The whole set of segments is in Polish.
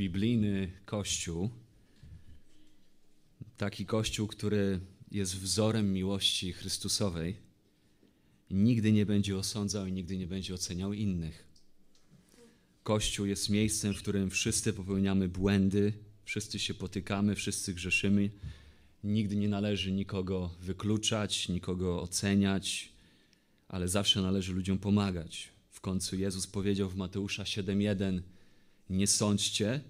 biblijny Kościół, taki Kościół, który jest wzorem miłości Chrystusowej, nigdy nie będzie osądzał i nigdy nie będzie oceniał innych. Kościół jest miejscem, w którym wszyscy popełniamy błędy, wszyscy się potykamy, wszyscy grzeszymy. Nigdy nie należy nikogo wykluczać, nikogo oceniać, ale zawsze należy ludziom pomagać. W końcu Jezus powiedział w Mateusza 7:1: Nie sądźcie,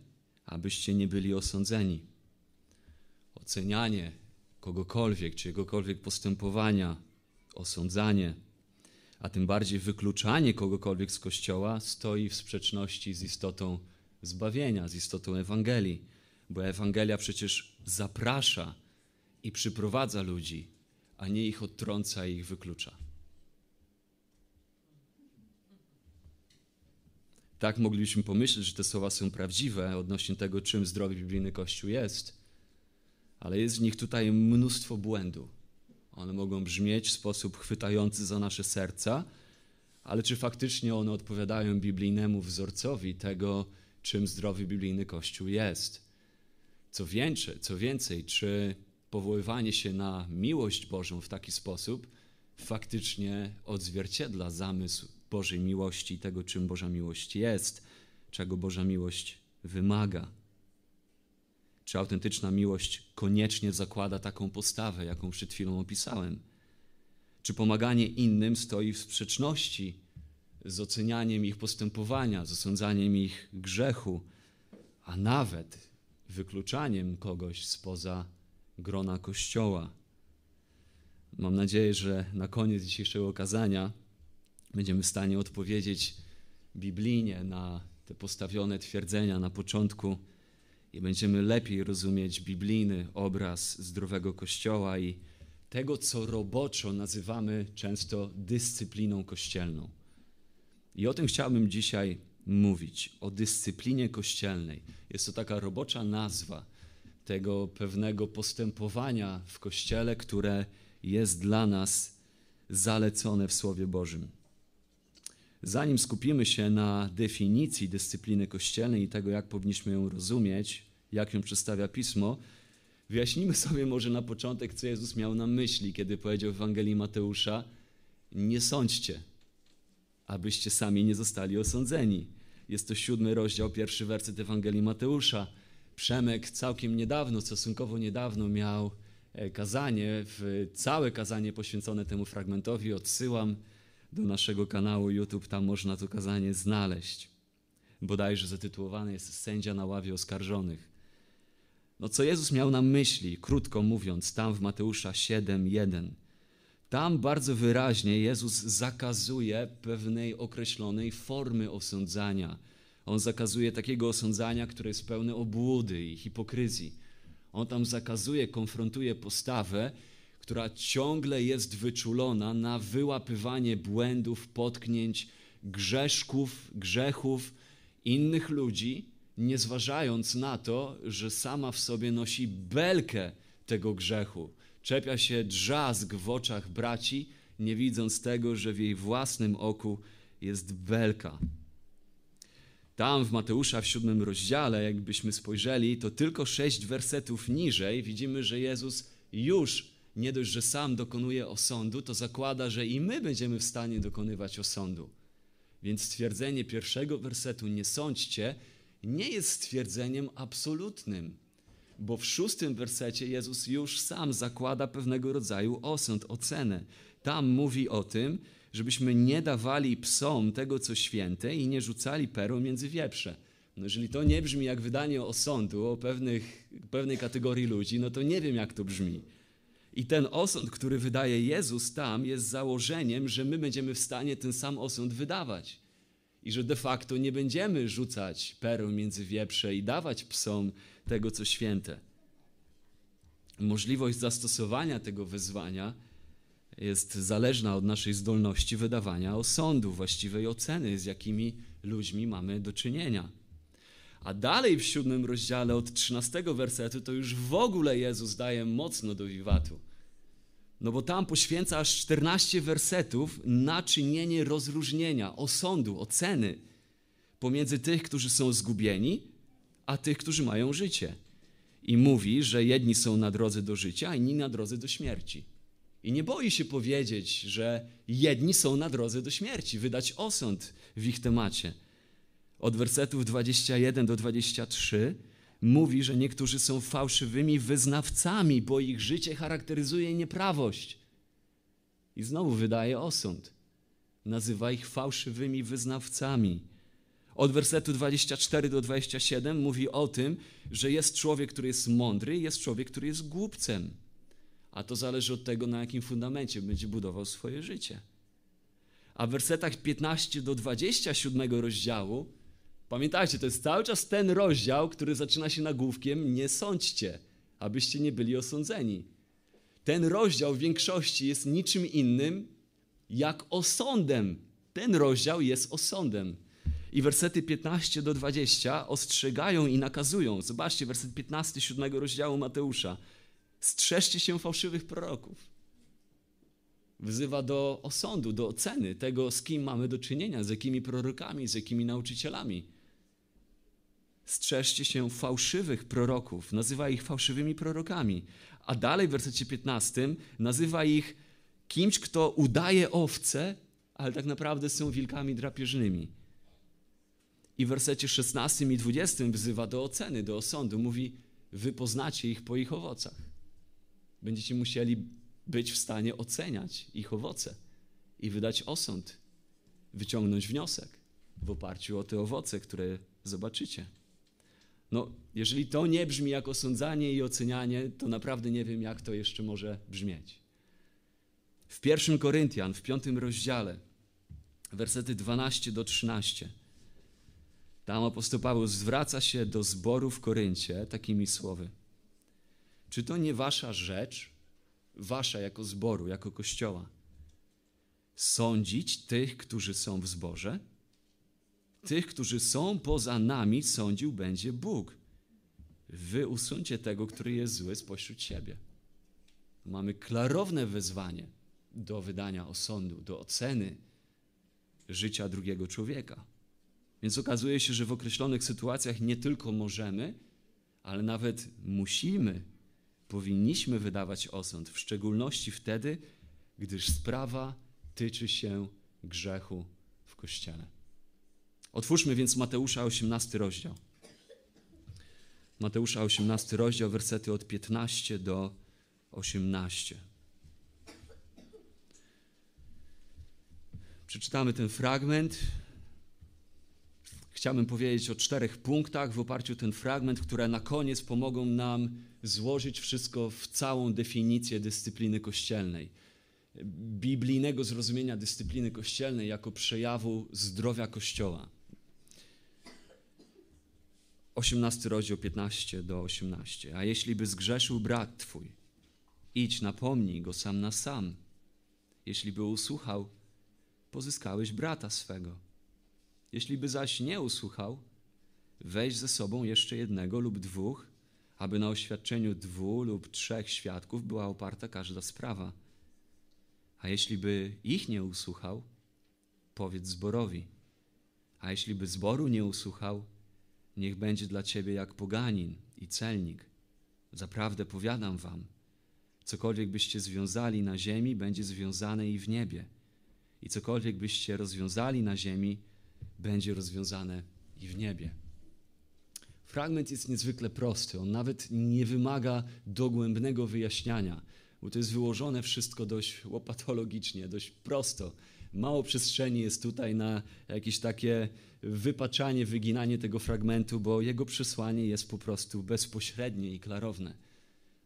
abyście nie byli osądzeni. Ocenianie kogokolwiek czy jegokolwiek postępowania, osądzanie, a tym bardziej wykluczanie kogokolwiek z kościoła stoi w sprzeczności z istotą zbawienia, z istotą Ewangelii, bo Ewangelia przecież zaprasza i przyprowadza ludzi, a nie ich odtrąca i ich wyklucza. Tak moglibyśmy pomyśleć, że te słowa są prawdziwe odnośnie tego, czym zdrowy biblijny Kościół jest, ale jest w nich tutaj mnóstwo błędu. One mogą brzmieć w sposób chwytający za nasze serca, ale czy faktycznie one odpowiadają biblijnemu wzorcowi tego, czym zdrowy biblijny Kościół jest? Co więcej, co więcej, czy powoływanie się na miłość Bożą w taki sposób faktycznie odzwierciedla zamysł Bożej miłości i tego, czym Boża miłość jest, czego Boża miłość wymaga. Czy autentyczna miłość koniecznie zakłada taką postawę, jaką przed chwilą opisałem? Czy pomaganie innym stoi w sprzeczności z ocenianiem ich postępowania, z osądzaniem ich grzechu, a nawet wykluczaniem kogoś spoza grona Kościoła? Mam nadzieję, że na koniec dzisiejszego kazania będziemy w stanie odpowiedzieć biblijnie na te postawione twierdzenia na początku i będziemy lepiej rozumieć biblijny obraz zdrowego Kościoła i tego, co roboczo nazywamy często dyscypliną kościelną. I o tym chciałbym dzisiaj mówić, o dyscyplinie kościelnej. Jest to taka robocza nazwa tego pewnego postępowania w Kościele, które jest dla nas zalecone w Słowie Bożym. Zanim skupimy się na definicji dyscypliny kościelnej i tego, jak powinniśmy ją rozumieć, jak ją przedstawia Pismo, wyjaśnimy sobie może na początek, co Jezus miał na myśli, kiedy powiedział w Ewangelii Mateusza: Nie sądźcie, abyście sami nie zostali osądzeni. Jest to siódmy rozdział, pierwszy werset Ewangelii Mateusza. Przemek całkiem niedawno, stosunkowo niedawno miał e, kazanie, całe kazanie poświęcone temu fragmentowi. Odsyłam do naszego kanału YouTube, tam można to kazanie znaleźć. Bodajże zatytułowane jest Sędzia na ławie oskarżonych. No co Jezus miał na myśli, krótko mówiąc, tam w Mateusza 7:1. Tam bardzo wyraźnie Jezus zakazuje pewnej określonej formy osądzania. On zakazuje takiego osądzania, które jest pełne obłudy i hipokryzji. On tam zakazuje, konfrontuje postawę, która ciągle jest wyczulona na wyłapywanie błędów, potknięć, grzeszków, grzechów innych ludzi, nie zważając na to, że sama w sobie nosi belkę tego grzechu. Czepia się drzazg w oczach braci, nie widząc tego, że w jej własnym oku jest belka. Tam w Mateusza w siódmym rozdziale, jakbyśmy spojrzeli, to tylko sześć wersetów niżej widzimy, że Jezus już nie dość, że sam dokonuje osądu, to zakłada, że i my będziemy w stanie dokonywać osądu. Więc stwierdzenie pierwszego wersetu nie sądźcie nie jest stwierdzeniem absolutnym, bo w szóstym wersecie Jezus już sam zakłada pewnego rodzaju osąd, ocenę. Tam mówi o tym, żebyśmy nie dawali psom tego, co święte i nie rzucali perł między wieprze. No jeżeli to nie brzmi jak wydanie osądu o pewnych, pewnej kategorii ludzi, no to nie wiem, jak to brzmi. I ten osąd, który wydaje Jezus tam, jest założeniem, że my będziemy w stanie ten sam osąd wydawać. I że de facto nie będziemy rzucać perł między wieprze i dawać psom tego, co święte. Możliwość zastosowania tego wezwania jest zależna od naszej zdolności wydawania osądu, właściwej oceny, z jakimi ludźmi mamy do czynienia. A dalej w siódmym rozdziale od 13 wersetu to już w ogóle Jezus daje mocno do wiwatu. No bo tam poświęca aż 14 wersetów na czynienie rozróżnienia, osądu, oceny pomiędzy tych, którzy są zgubieni, a tych, którzy mają życie. I mówi, że jedni są na drodze do życia, a inni na drodze do śmierci. I nie boi się powiedzieć, że jedni są na drodze do śmierci, wydać osąd w ich temacie. Od wersetów 21 do 23 mówi, że niektórzy są fałszywymi wyznawcami, bo ich życie charakteryzuje nieprawość. I znowu wydaje osąd. Nazywa ich fałszywymi wyznawcami. Od wersetu 24 do 27 mówi o tym, że jest człowiek, który jest mądry, jest człowiek, który jest głupcem. A to zależy od tego, na jakim fundamencie będzie budował swoje życie. A w wersetach 15 do 27 rozdziału, pamiętajcie, to jest cały czas ten rozdział, który zaczyna się nagłówkiem Nie sądźcie, abyście nie byli osądzeni. Ten rozdział w większości jest niczym innym jak osądem. Ten rozdział jest osądem. I wersety 15 do 20 ostrzegają i nakazują. Zobaczcie, werset 15 7 rozdziału Mateusza. Strzeżcie się fałszywych proroków. Wzywa do osądu, do oceny tego, z kim mamy do czynienia, z jakimi prorokami, z jakimi nauczycielami. Strzeżcie się fałszywych proroków, nazywa ich fałszywymi prorokami. A dalej w wersecie 15 nazywa ich kimś, kto udaje owce, ale tak naprawdę są wilkami drapieżnymi. I w wersecie 16 i 20 wzywa do oceny, do osądu. Mówi, wy poznacie ich po ich owocach. Będziecie musieli być w stanie oceniać ich owoce i wydać osąd, wyciągnąć wniosek w oparciu o te owoce, które zobaczycie. No, jeżeli to nie brzmi jak osądzanie i ocenianie, to naprawdę nie wiem, jak to jeszcze może brzmieć. W pierwszym Koryntian, w piątym rozdziale, wersety 12 do 13, tam apostoł Paweł zwraca się do zboru w Koryncie takimi słowy. Czy to nie wasza rzecz, wasza jako zboru, jako kościoła, sądzić tych, którzy są w zborze? Tych, którzy są poza nami, sądził będzie Bóg. Wy usuńcie tego, który jest zły spośród siebie. Mamy klarowne wezwanie do wydania osądu, do oceny życia drugiego człowieka. Więc okazuje się, że w określonych sytuacjach nie tylko możemy, ale nawet musimy, powinniśmy wydawać osąd, w szczególności wtedy, gdyż sprawa tyczy się grzechu w Kościele. Otwórzmy więc Mateusza 18 rozdział. Mateusza 18 rozdział, wersety od 15 do 18. Przeczytamy ten fragment. Chciałbym powiedzieć o czterech punktach w oparciu o ten fragment, które na koniec pomogą nam złożyć wszystko w całą definicję dyscypliny kościelnej. Biblijnego zrozumienia dyscypliny kościelnej jako przejawu zdrowia Kościoła. 18 rozdział 15 do 18. A jeśli by zgrzeszył brat twój, idź napomnij go sam na sam. Jeśli by usłuchał, pozyskałeś brata swego. Jeśli by zaś nie usłuchał, weź ze sobą jeszcze jednego lub dwóch, aby na oświadczeniu dwóch lub trzech świadków była oparta każda sprawa. A jeśli by ich nie usłuchał, powiedz zborowi. A jeśli by zboru nie usłuchał, niech będzie dla ciebie jak poganin i celnik. Zaprawdę powiadam wam, cokolwiek byście związali na ziemi, będzie związane i w niebie. I cokolwiek byście rozwiązali na ziemi, będzie rozwiązane i w niebie. Fragment jest niezwykle prosty, on nawet nie wymaga dogłębnego wyjaśniania, bo to jest wyłożone wszystko dość łopatologicznie, dość prosto. Mało przestrzeni jest tutaj na jakieś takie wypaczanie, wyginanie tego fragmentu, bo jego przesłanie jest po prostu bezpośrednie i klarowne.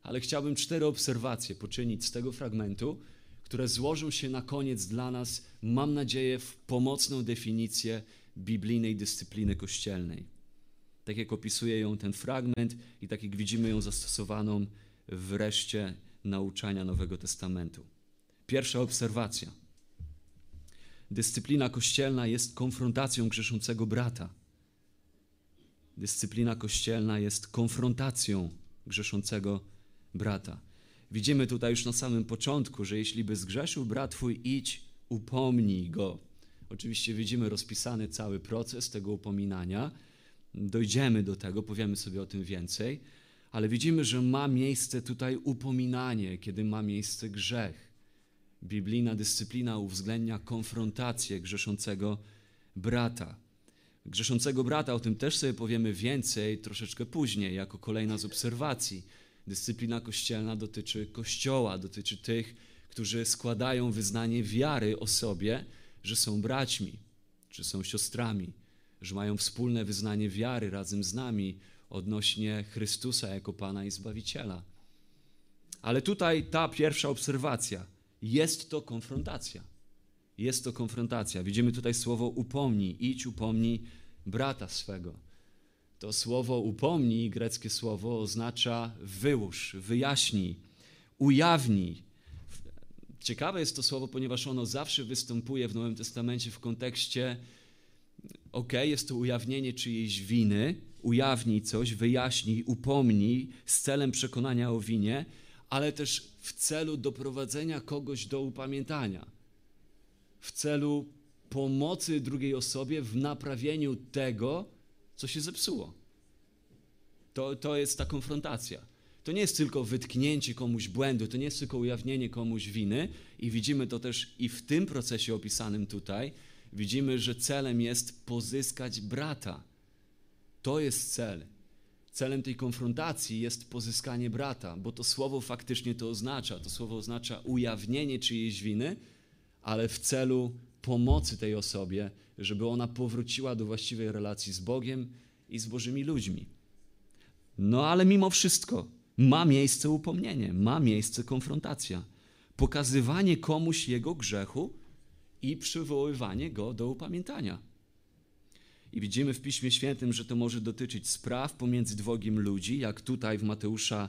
Ale chciałbym cztery obserwacje poczynić z tego fragmentu, które złożą się na koniec dla nas, mam nadzieję, w pomocną definicję biblijnej dyscypliny kościelnej. Tak jak opisuje ją ten fragment i tak jak widzimy ją zastosowaną w reszcie nauczania Nowego Testamentu. Pierwsza obserwacja. Dyscyplina kościelna jest konfrontacją grzeszącego brata. Dyscyplina kościelna jest konfrontacją grzeszącego brata. Widzimy tutaj już na samym początku, że jeśli by zgrzeszył brat twój, idź, upomnij go. Oczywiście widzimy rozpisany cały proces tego upominania dojdziemy do tego, powiemy sobie o tym więcej, ale widzimy, że ma miejsce tutaj upominanie, kiedy ma miejsce grzech. Biblijna dyscyplina uwzględnia konfrontację grzeszącego brata. Grzeszącego brata, o tym też sobie powiemy więcej troszeczkę później, jako kolejna z obserwacji. Dyscyplina kościelna dotyczy Kościoła, dotyczy tych, którzy składają wyznanie wiary o sobie, że są braćmi, czy są siostrami, że mają wspólne wyznanie wiary razem z nami odnośnie Chrystusa jako Pana i Zbawiciela. Ale tutaj ta pierwsza obserwacja jest to konfrontacja. Jest to konfrontacja. Widzimy tutaj słowo upomnij, idź upomnij brata swego. To słowo upomnij, greckie słowo, oznacza wyłóż, wyjaśnij, ujawnij. Ciekawe jest to słowo, ponieważ ono zawsze występuje w Nowym Testamencie w kontekście ok, jest to ujawnienie czyjejś winy, ujawnij coś, wyjaśnij, upomnij z celem przekonania o winie, ale też w celu doprowadzenia kogoś do upamiętania, w celu pomocy drugiej osobie w naprawieniu tego, co się zepsuło. To, to jest ta konfrontacja. To nie jest tylko wytknięcie komuś błędu, to nie jest tylko ujawnienie komuś winy, i widzimy to też i w tym procesie opisanym tutaj. Widzimy, że celem jest pozyskać brata. To jest cel. Celem tej konfrontacji jest pozyskanie brata, bo to słowo faktycznie to oznacza. To słowo oznacza ujawnienie czyjejś winy, ale w celu pomocy tej osobie, żeby ona powróciła do właściwej relacji z Bogiem i z Bożymi ludźmi. No ale mimo wszystko ma miejsce upomnienie, ma miejsce konfrontacja, pokazywanie komuś jego grzechu i przywoływanie go do upamiętania. I widzimy w Piśmie Świętym, że to może dotyczyć spraw pomiędzy dwogiem ludzi, jak tutaj w Mateusza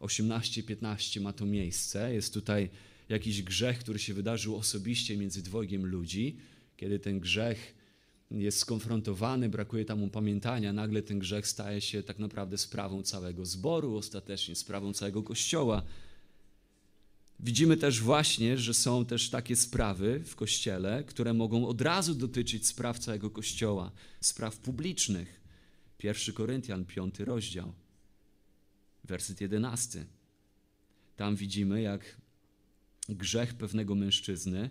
18-15 ma to miejsce. Jest tutaj jakiś grzech, który się wydarzył osobiście między dwogiem ludzi. Kiedy ten grzech jest skonfrontowany, brakuje tam upamiętania, nagle ten grzech staje się tak naprawdę sprawą całego zboru, ostatecznie sprawą całego kościoła. Widzimy też właśnie, że są też takie sprawy w kościele, które mogą od razu dotyczyć spraw całego kościoła, spraw publicznych. 1 Koryntian, 5 rozdział, werset 11. Tam widzimy, jak grzech pewnego mężczyzny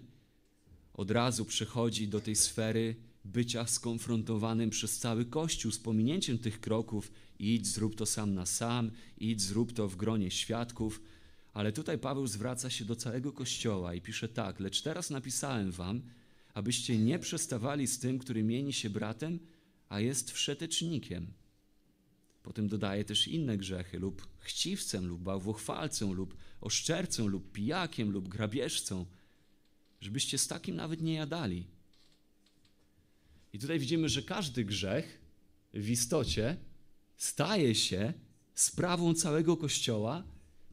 od razu przechodzi do tej sfery bycia skonfrontowanym przez cały Kościół z pominięciem tych kroków idź, zrób to sam na sam, idź, zrób to w gronie świadków. Ale tutaj Paweł zwraca się do całego Kościoła i pisze tak, lecz teraz napisałem wam, abyście nie przestawali z tym, który mieni się bratem, a jest wszetecznikiem. Potem dodaje też inne grzechy, lub chciwcem, lub bałwochwalcą, lub oszczercą, lub pijakiem, lub grabieżcą, żebyście z takim nawet nie jadali. I tutaj widzimy, że każdy grzech w istocie staje się sprawą całego Kościoła,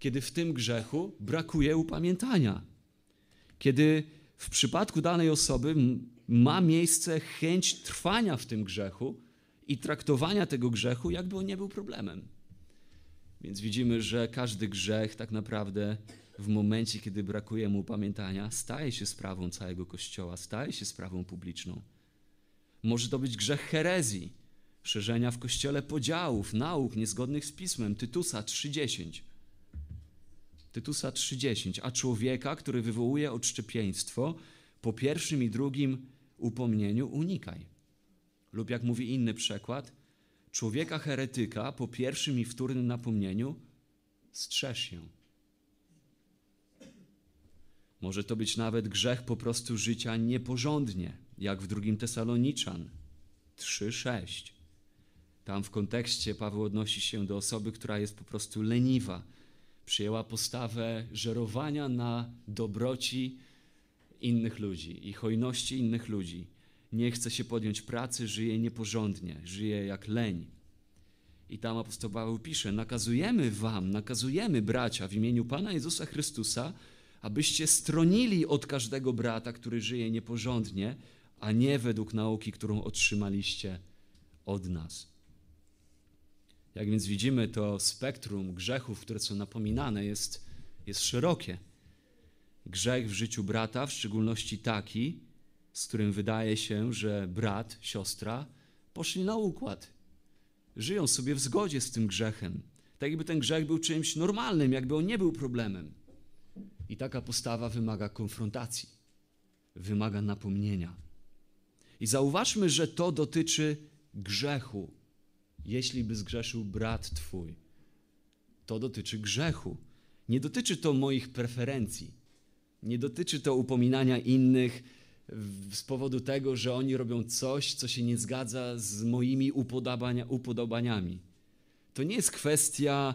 kiedy w tym grzechu brakuje upamiętania. Kiedy w przypadku danej osoby ma miejsce chęć trwania w tym grzechu i traktowania tego grzechu, jakby on nie był problemem. Więc widzimy, że każdy grzech tak naprawdę w momencie, kiedy brakuje mu upamiętania, staje się sprawą całego Kościoła, staje się sprawą publiczną. Może to być grzech herezji, szerzenia w Kościele podziałów, nauk niezgodnych z Pismem, Tytusa 3.10. Tytusa 3.10, a człowieka, który wywołuje odszczepieństwo, po pierwszym i drugim upomnieniu unikaj. Lub jak mówi inny przekład, człowieka heretyka po pierwszym i wtórnym napomnieniu strzeż się. Może to być nawet grzech po prostu życia nieporządnie, jak w drugim Tesaloniczan 3:6. Tam w kontekście Paweł odnosi się do osoby, która jest po prostu leniwa. Przyjęła postawę żerowania na dobroci innych ludzi i hojności innych ludzi. Nie chce się podjąć pracy, żyje nieporządnie, żyje jak leń. I tam apostoł Paweł pisze: Nakazujemy wam, nakazujemy bracia w imieniu Pana Jezusa Chrystusa, abyście stronili od każdego brata, który żyje nieporządnie, a nie według nauki, którą otrzymaliście od nas. Jak więc widzimy, to spektrum grzechów, które są napominane, jest, jest szerokie. Grzech w życiu brata, w szczególności taki, z którym wydaje się, że brat, siostra poszli na układ. Żyją sobie w zgodzie z tym grzechem. Tak jakby ten grzech był czymś normalnym, jakby on nie był problemem. I taka postawa wymaga konfrontacji, wymaga napomnienia. I zauważmy, że to dotyczy grzechu. Jeśli by zgrzeszył brat twój, to dotyczy grzechu. Nie dotyczy to moich preferencji. Nie dotyczy to upominania innych z powodu tego, że oni robią coś, co się nie zgadza z moimi upodobania, upodobaniami. To nie jest kwestia,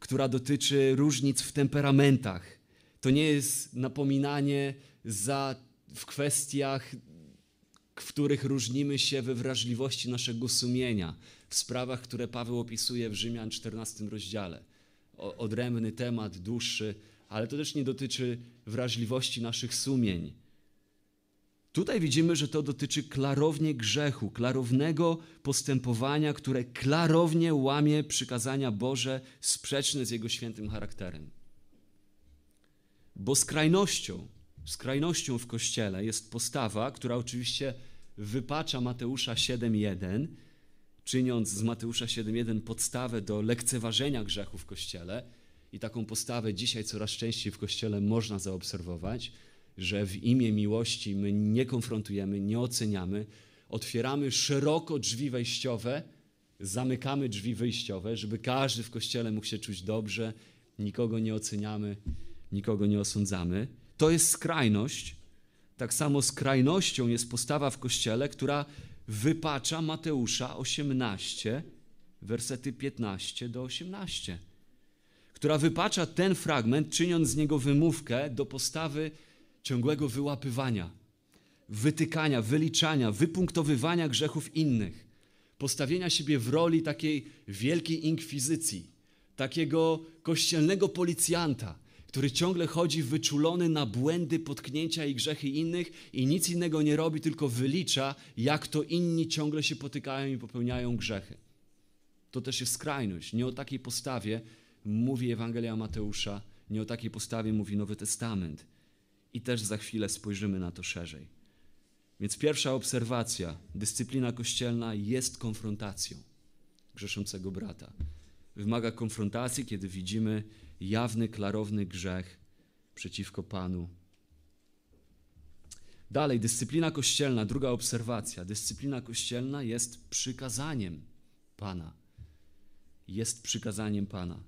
która dotyczy różnic w temperamentach. To nie jest napominanie za, w kwestiach, w których różnimy się we wrażliwości naszego sumienia, w sprawach, które Paweł opisuje w Rzymian 14 rozdziale. O, odrębny temat, dłuższy, ale to też nie dotyczy wrażliwości naszych sumień. Tutaj widzimy, że to dotyczy klarownie grzechu, klarownego postępowania, które klarownie łamie przykazania Boże sprzeczne z Jego świętym charakterem. Bo skrajnością, skrajnością w Kościele jest postawa, która oczywiście wypacza Mateusza 7.1, czyniąc z Mateusza 7.1 podstawę do lekceważenia grzechu w Kościele. I taką postawę dzisiaj coraz częściej w Kościele można zaobserwować, że w imię miłości my nie konfrontujemy, nie oceniamy, otwieramy szeroko drzwi wejściowe, zamykamy drzwi wyjściowe, żeby każdy w Kościele mógł się czuć dobrze, nikogo nie oceniamy, nikogo nie osądzamy. To jest skrajność. Tak samo skrajnością jest postawa w Kościele, która wypacza Mateusza 18, wersety 15 do 18, która wypacza ten fragment, czyniąc z niego wymówkę do postawy ciągłego wyłapywania, wytykania, wyliczania, wypunktowywania grzechów innych, postawienia siebie w roli takiej wielkiej inkwizycji, takiego kościelnego policjanta, który ciągle chodzi wyczulony na błędy, potknięcia i grzechy innych i nic innego nie robi, tylko wylicza, jak to inni ciągle się potykają i popełniają grzechy. To też jest skrajność. Nie o takiej postawie mówi Ewangelia Mateusza, nie o takiej postawie mówi Nowy Testament. I też za chwilę spojrzymy na to szerzej. Więc pierwsza obserwacja, dyscyplina kościelna jest konfrontacją grzeszącego brata. Wymaga konfrontacji, kiedy widzimy jawny, klarowny grzech przeciwko Panu. Dalej, dyscyplina kościelna, druga obserwacja. Dyscyplina kościelna jest przykazaniem Pana. Jest przykazaniem Pana.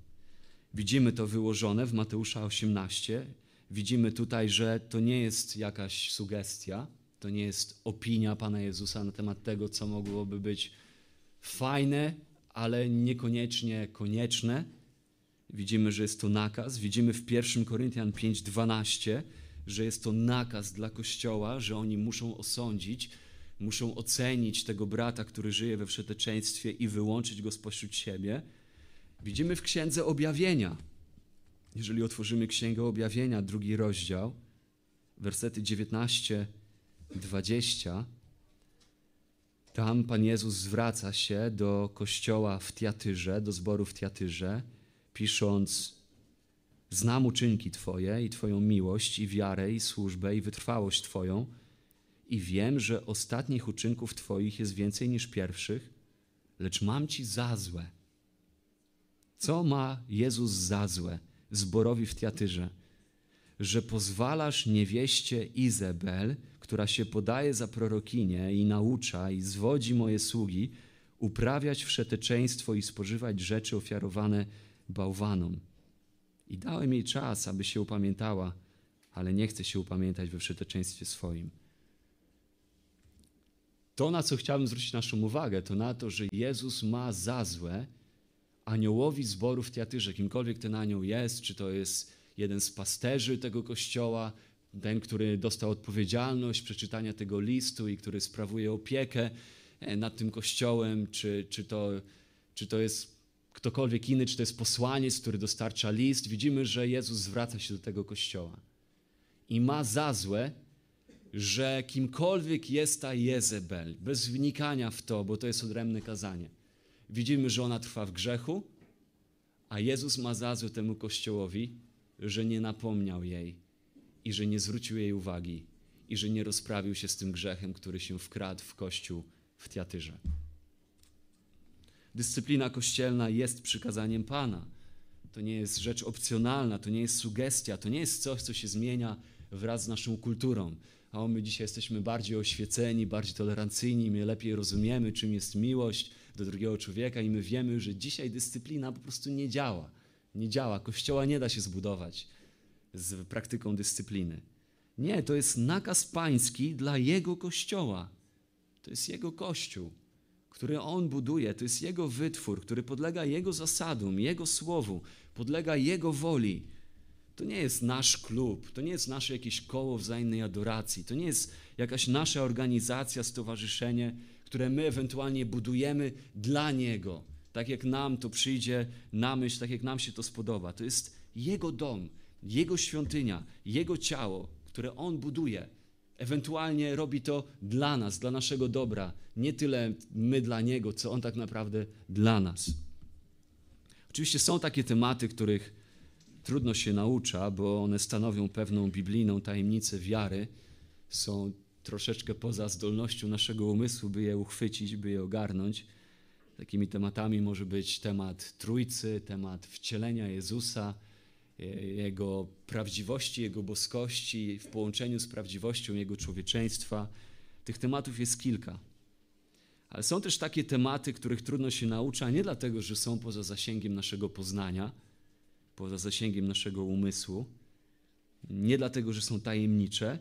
Widzimy to wyłożone w Mateusza 18. Widzimy tutaj, że to nie jest jakaś sugestia, to nie jest opinia Pana Jezusa na temat tego, co mogłoby być fajne, ale niekoniecznie konieczne Widzimy, że jest to nakaz. Widzimy w 1 Koryntian 5:12, że jest to nakaz dla Kościoła, że oni muszą osądzić, muszą ocenić tego brata, który żyje we wszeteczeństwie i wyłączyć go spośród siebie. Widzimy w Księdze Objawienia. Jeżeli otworzymy Księgę Objawienia, drugi rozdział, wersety 19, 20, tam Pan Jezus zwraca się do kościoła w Tiatyrze, do zboru w Tiatyrze pisząc: Znam uczynki Twoje i Twoją miłość, i wiarę, i służbę, i wytrwałość Twoją, i wiem, że ostatnich uczynków Twoich jest więcej niż pierwszych, lecz mam Ci za złe. Co ma Jezus za złe zborowi w Tiatyrze? Że pozwalasz niewieście Izabel, która się podaje za prorokinię i naucza i zwodzi moje sługi, uprawiać wszeteczeństwo i spożywać rzeczy ofiarowane bałwanom. I dałem jej czas, aby się upamiętała, ale nie chce się upamiętać we wszeteczeństwie swoim. To, na co chciałbym zwrócić naszą uwagę, to na to, że Jezus ma za złe aniołowi zboru w Teatyrze, kimkolwiek ten anioł jest, czy to jest jeden z pasterzy tego kościoła, ten, który dostał odpowiedzialność przeczytania tego listu i który sprawuje opiekę e, nad tym kościołem, czy, czy, to, czy to jest ktokolwiek inny, czy to jest posłaniec, który dostarcza list, widzimy, że Jezus zwraca się do tego kościoła i ma za złe, że kimkolwiek jest ta Jezebel, bez wnikania w to, bo to jest odrębne kazanie, widzimy, że ona trwa w grzechu, a Jezus ma za złe temu kościołowi, że nie napomniał jej i że nie zwrócił jej uwagi i że nie rozprawił się z tym grzechem, który się wkradł w kościół w Tiatyrze. Dyscyplina kościelna jest przykazaniem Pana. To nie jest rzecz opcjonalna, to nie jest sugestia, to nie jest coś, co się zmienia wraz z naszą kulturą. A my dzisiaj jesteśmy bardziej oświeceni, bardziej tolerancyjni, my lepiej rozumiemy, czym jest miłość do drugiego człowieka i my wiemy, że dzisiaj dyscyplina po prostu nie działa. Nie działa. Kościoła nie da się zbudować z praktyką dyscypliny. Nie, to jest nakaz pański dla Jego Kościoła. To jest Jego Kościół, który On buduje, to jest Jego wytwór, który podlega Jego zasadom, Jego słowu, podlega Jego woli. To nie jest nasz klub, to nie jest nasze jakieś koło wzajemnej adoracji, to nie jest jakaś nasza organizacja, stowarzyszenie, które my ewentualnie budujemy dla Niego, tak jak nam to przyjdzie na myśl, tak jak nam się to spodoba. To jest Jego dom, Jego świątynia, Jego ciało, które On buduje. Ewentualnie robi to dla nas, dla naszego dobra. Nie tyle my dla Niego, co On tak naprawdę dla nas. Oczywiście są takie tematy, których trudno się naucza, bo one stanowią pewną biblijną tajemnicę wiary. Są troszeczkę poza zdolnością naszego umysłu, by je uchwycić, by je ogarnąć. Takimi tematami może być temat Trójcy, temat wcielenia Jezusa, jego prawdziwości, Jego boskości w połączeniu z prawdziwością Jego człowieczeństwa. Tych tematów jest kilka. Ale są też takie tematy, których trudno się nauczyć, nie dlatego, że są poza zasięgiem naszego poznania, poza zasięgiem naszego umysłu, nie dlatego, że są tajemnicze,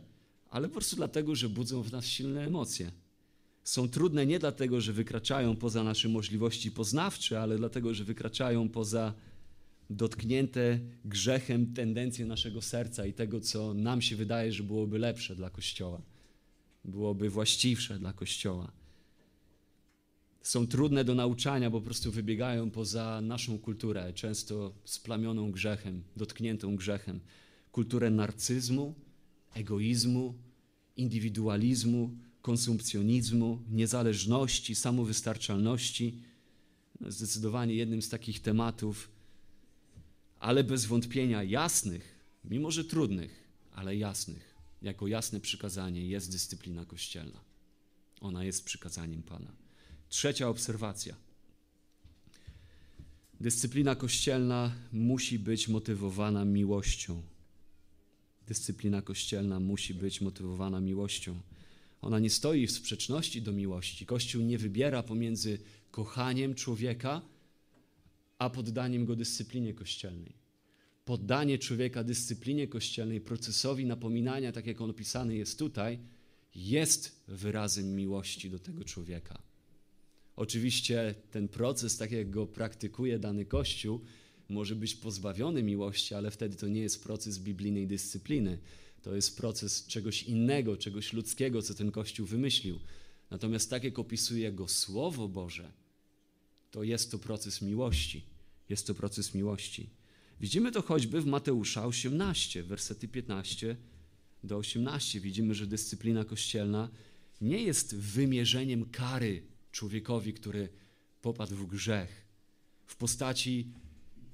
ale po prostu dlatego, że budzą w nas silne emocje. Są trudne nie dlatego, że wykraczają poza nasze możliwości poznawcze, ale dlatego, że wykraczają poza dotknięte grzechem tendencje naszego serca i tego, co nam się wydaje, że byłoby lepsze dla Kościoła, byłoby właściwsze dla Kościoła. Są trudne do nauczania, bo po prostu wybiegają poza naszą kulturę, często splamioną grzechem, dotkniętą grzechem. Kulturę narcyzmu, egoizmu, indywidualizmu, konsumpcjonizmu, niezależności, samowystarczalności. Zdecydowanie jednym z takich tematów, ale bez wątpienia jasnych, mimo że trudnych, ale jasnych. Jako jasne przykazanie jest dyscyplina kościelna. Ona jest przykazaniem Pana. Trzecia obserwacja. Dyscyplina kościelna musi być motywowana miłością. Dyscyplina kościelna musi być motywowana miłością. Ona nie stoi w sprzeczności do miłości. Kościół nie wybiera pomiędzy kochaniem człowieka a poddaniem go dyscyplinie kościelnej. Poddanie człowieka dyscyplinie kościelnej, procesowi napominania, tak jak on opisany jest tutaj, jest wyrazem miłości do tego człowieka. Oczywiście ten proces, tak jak go praktykuje dany Kościół, może być pozbawiony miłości, ale wtedy to nie jest proces biblijnej dyscypliny. To jest proces czegoś innego, czegoś ludzkiego, co ten Kościół wymyślił. Natomiast tak jak opisuje go Słowo Boże, to jest to proces miłości. Jest to proces miłości. Widzimy to choćby w Mateusza 18, wersety 15 do 18. Widzimy, że dyscyplina kościelna nie jest wymierzeniem kary człowiekowi, który popadł w grzech, w postaci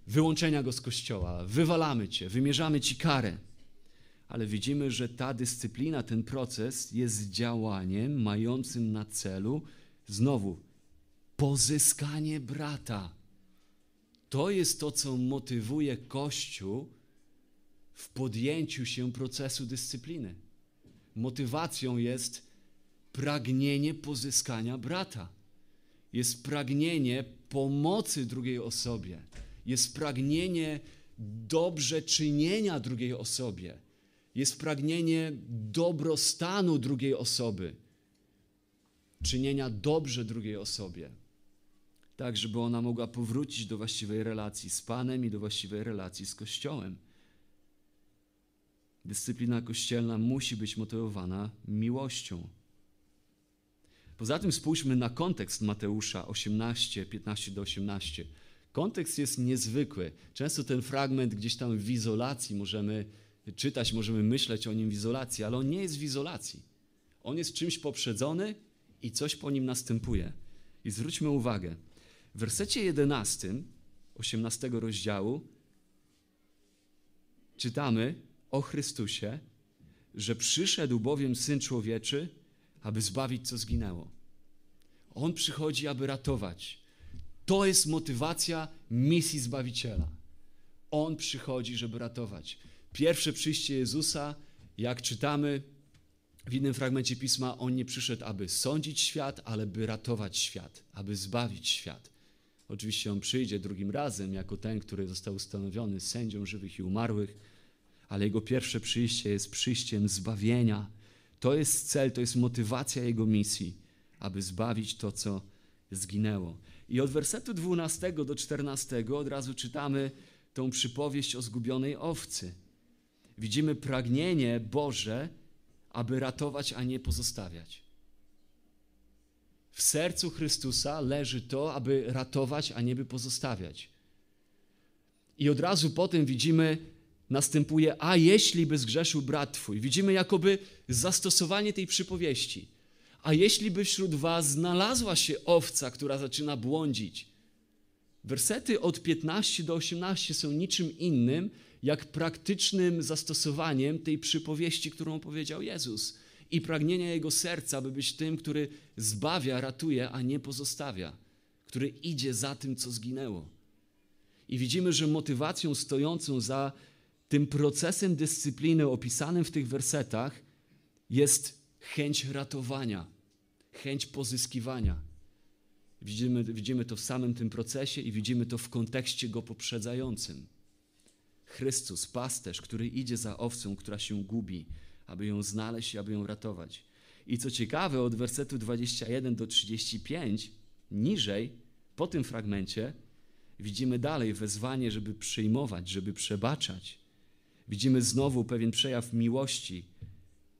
wyłączenia go z kościoła. Wywalamy cię, wymierzamy ci karę. Ale widzimy, że ta dyscyplina, ten proces jest działaniem mającym na celu znowu pozyskanie brata. To jest to, co motywuje Kościół w podjęciu się procesu dyscypliny. Motywacją jest pragnienie pozyskania brata. Jest pragnienie pomocy drugiej osobie. Jest pragnienie dobrze czynienia drugiej osobie. Jest pragnienie dobrostanu drugiej osoby. Czynienia dobrze drugiej osobie tak żeby ona mogła powrócić do właściwej relacji z Panem i do właściwej relacji z Kościołem. Dyscyplina kościelna musi być motywowana miłością. Poza tym spójrzmy na kontekst Mateusza 18, 15 do 18. Kontekst jest niezwykły. Często ten fragment gdzieś tam w izolacji możemy czytać, możemy myśleć o nim w izolacji, ale on nie jest w izolacji. On jest czymś poprzedzony i coś po nim następuje. I zwróćmy uwagę, w wersecie 11, 18 rozdziału, czytamy o Chrystusie, że przyszedł bowiem Syn Człowieczy, aby zbawić, co zginęło. On przychodzi, aby ratować. To jest motywacja misji Zbawiciela. On przychodzi, żeby ratować. Pierwsze przyjście Jezusa, jak czytamy w innym fragmencie pisma, on nie przyszedł, aby sądzić świat, ale by ratować świat, aby zbawić świat. Oczywiście on przyjdzie drugim razem jako ten, który został ustanowiony sędzią żywych i umarłych, ale jego pierwsze przyjście jest przyjściem zbawienia. To jest cel, to jest motywacja jego misji, aby zbawić to, co zginęło. I od wersetu 12 do 14 od razu czytamy tą przypowieść o zgubionej owcy. Widzimy pragnienie Boże, aby ratować, a nie pozostawiać. W sercu Chrystusa leży to, aby ratować, a nie by pozostawiać. I od razu potem widzimy, następuje, a jeśli by zgrzeszył brat twój. Widzimy jakoby zastosowanie tej przypowieści. A jeśli by wśród was znalazła się owca, która zaczyna błądzić. Wersety od 15 do 18 są niczym innym, jak praktycznym zastosowaniem tej przypowieści, którą powiedział Jezus i pragnienia Jego serca, by być tym, który zbawia, ratuje, a nie pozostawia, który idzie za tym, co zginęło. I widzimy, że motywacją stojącą za tym procesem dyscypliny opisanym w tych wersetach jest chęć ratowania, chęć pozyskiwania. Widzimy, widzimy to w samym tym procesie i widzimy to w kontekście go poprzedzającym. Chrystus, pasterz, który idzie za owcą, która się gubi, aby ją znaleźć i aby ją ratować. I co ciekawe, od wersetu 21 do 35, niżej, po tym fragmencie, widzimy dalej wezwanie, żeby przyjmować, żeby przebaczać. Widzimy znowu pewien przejaw miłości,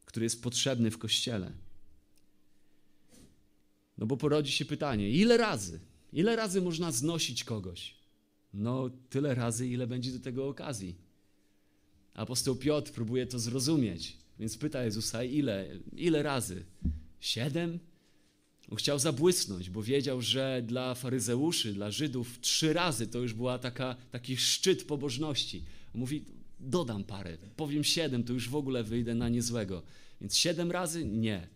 który jest potrzebny w kościele. No bo porodzi się pytanie, ile razy? Ile razy można znosić kogoś? No, tyle razy, ile będzie do tego okazji. Apostoł Piotr próbuje to zrozumieć, więc pyta Jezusa, ile, ile razy? Siedem? On chciał zabłysnąć, bo wiedział, że dla faryzeuszy, dla Żydów trzy razy to już była taka, taki szczyt pobożności. Mówi, dodam parę, powiem siedem, to już w ogóle wyjdę na niezłego. Więc siedem razy? Nie.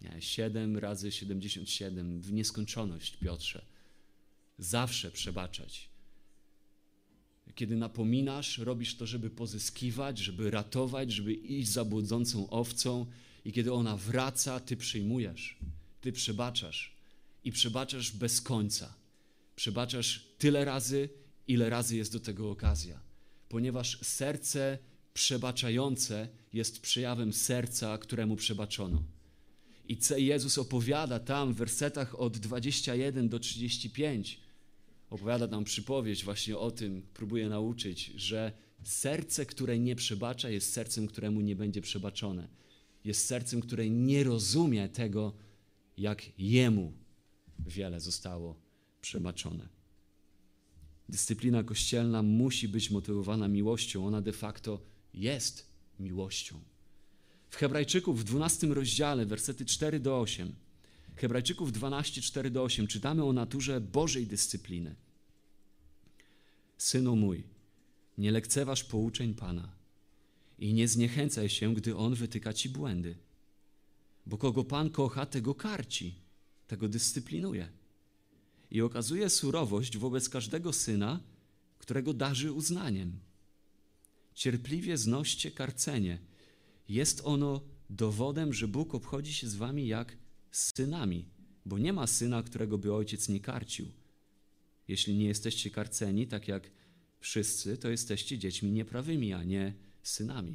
Nie, siedem razy siedemdziesiąt siedem w nieskończoność, Piotrze. Zawsze przebaczać kiedy napominasz, robisz to, żeby pozyskiwać, żeby ratować, żeby iść za błądzącą owcą, i kiedy ona wraca, ty przyjmujesz, ty przebaczasz i przebaczasz bez końca. Przebaczasz tyle razy, ile razy jest do tego okazja, ponieważ serce przebaczające jest przejawem serca, któremu przebaczono. I Jezus opowiada tam w wersetach od 21 do 35 opowiada nam przypowieść właśnie o tym, próbuje nauczyć, że serce, które nie przebacza, jest sercem, któremu nie będzie przebaczone. Jest sercem, które nie rozumie tego, jak jemu wiele zostało przebaczone. Dyscyplina kościelna musi być motywowana miłością. Ona de facto jest miłością. W Hebrajczyków w 12 rozdziale, wersety 4 do 8, Hebrajczyków 12, 4 do 8 czytamy o naturze Bożej dyscypliny. Synu mój, nie lekceważ pouczeń Pana i nie zniechęcaj się, gdy On wytyka ci błędy. Bo kogo Pan kocha, tego karci, tego dyscyplinuje. I okazuje surowość wobec każdego syna, którego darzy uznaniem. Cierpliwie znoście karcenie. Jest ono dowodem, że Bóg obchodzi się z wami jak synami, bo nie ma syna, którego by ojciec nie karcił. Jeśli nie jesteście karceni, tak jak wszyscy, to jesteście dziećmi nieprawymi, a nie synami.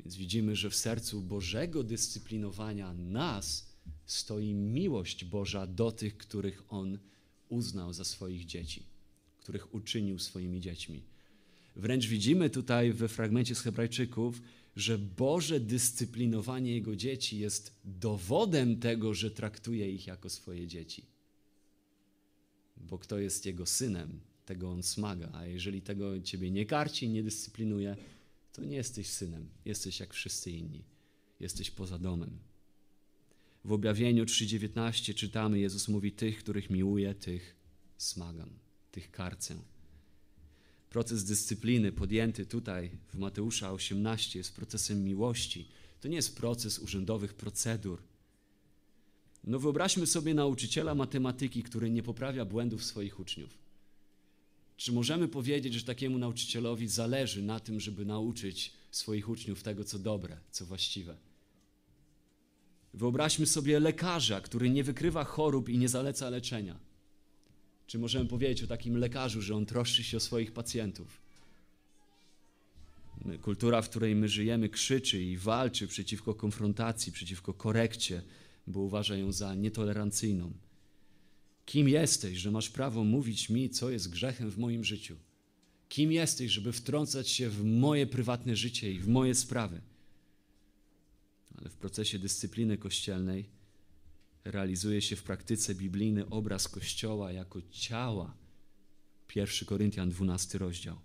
Więc widzimy, że w sercu Bożego dyscyplinowania nas stoi miłość Boża do tych, których On uznał za swoich dzieci, których uczynił swoimi dziećmi. Wręcz widzimy tutaj we fragmencie z Hebrajczyków, że Boże dyscyplinowanie Jego dzieci jest dowodem tego, że traktuje ich jako swoje dzieci. Bo kto jest Jego synem, tego on smaga, a jeżeli tego ciebie nie karci, nie dyscyplinuje, to nie jesteś synem, jesteś jak wszyscy inni, jesteś poza domem. W objawieniu 3:19 czytamy, Jezus mówi: Tych, których miłuję, tych smagam, tych karcę. Proces dyscypliny podjęty tutaj w Mateusza 18 jest procesem miłości. To nie jest proces urzędowych procedur. No wyobraźmy sobie nauczyciela matematyki, który nie poprawia błędów swoich uczniów. Czy możemy powiedzieć, że takiemu nauczycielowi zależy na tym, żeby nauczyć swoich uczniów tego, co dobre, co właściwe? Wyobraźmy sobie lekarza, który nie wykrywa chorób i nie zaleca leczenia. Czy możemy powiedzieć o takim lekarzu, że on troszczy się o swoich pacjentów? Kultura, w której my żyjemy, krzyczy i walczy przeciwko konfrontacji, przeciwko korekcie, bo uważa ją za nietolerancyjną. Kim jesteś, że masz prawo mówić mi, co jest grzechem w moim życiu? Kim jesteś, żeby wtrącać się w moje prywatne życie i w moje sprawy? Ale w procesie dyscypliny kościelnej realizuje się w praktyce biblijny obraz Kościoła jako ciała. 1 Koryntian 12 rozdział.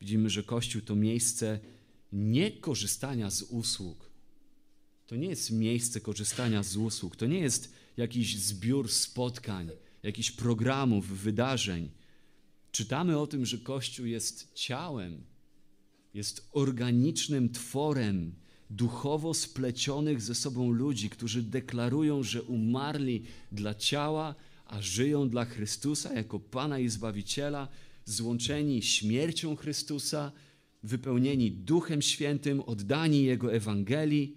Widzimy, że Kościół to miejsce nie korzystania z usług. To nie jest miejsce korzystania z usług. To nie jest jakiś zbiór spotkań, jakichś programów, wydarzeń. Czytamy o tym, że Kościół jest ciałem, jest organicznym tworem duchowo splecionych ze sobą ludzi, którzy deklarują, że umarli dla ciała, a żyją dla Chrystusa jako Pana i Zbawiciela, złączeni śmiercią Chrystusa, wypełnieni Duchem Świętym, oddani Jego Ewangelii,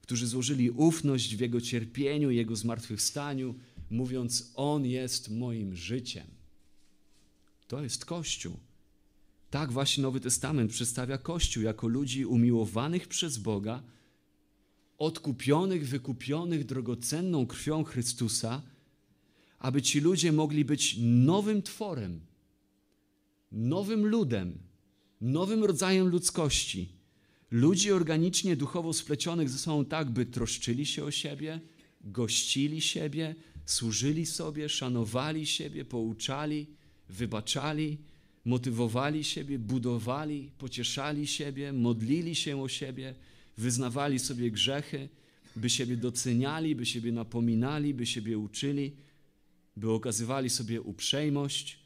którzy złożyli ufność w Jego cierpieniu, Jego zmartwychwstaniu, mówiąc: On jest moim życiem. To jest Kościół. Tak właśnie Nowy Testament przedstawia Kościół jako ludzi umiłowanych przez Boga, odkupionych, wykupionych drogocenną krwią Chrystusa, aby ci ludzie mogli być nowym tworem, nowym ludem, nowym rodzajem ludzkości. Ludzi organicznie, duchowo splecionych ze sobą tak, by troszczyli się o siebie, gościli siebie, służyli sobie, szanowali siebie, pouczali, wybaczali, motywowali siebie, budowali, pocieszali siebie, modlili się o siebie, wyznawali sobie grzechy, by siebie doceniali, by siebie napominali, by siebie uczyli, by okazywali sobie uprzejmość,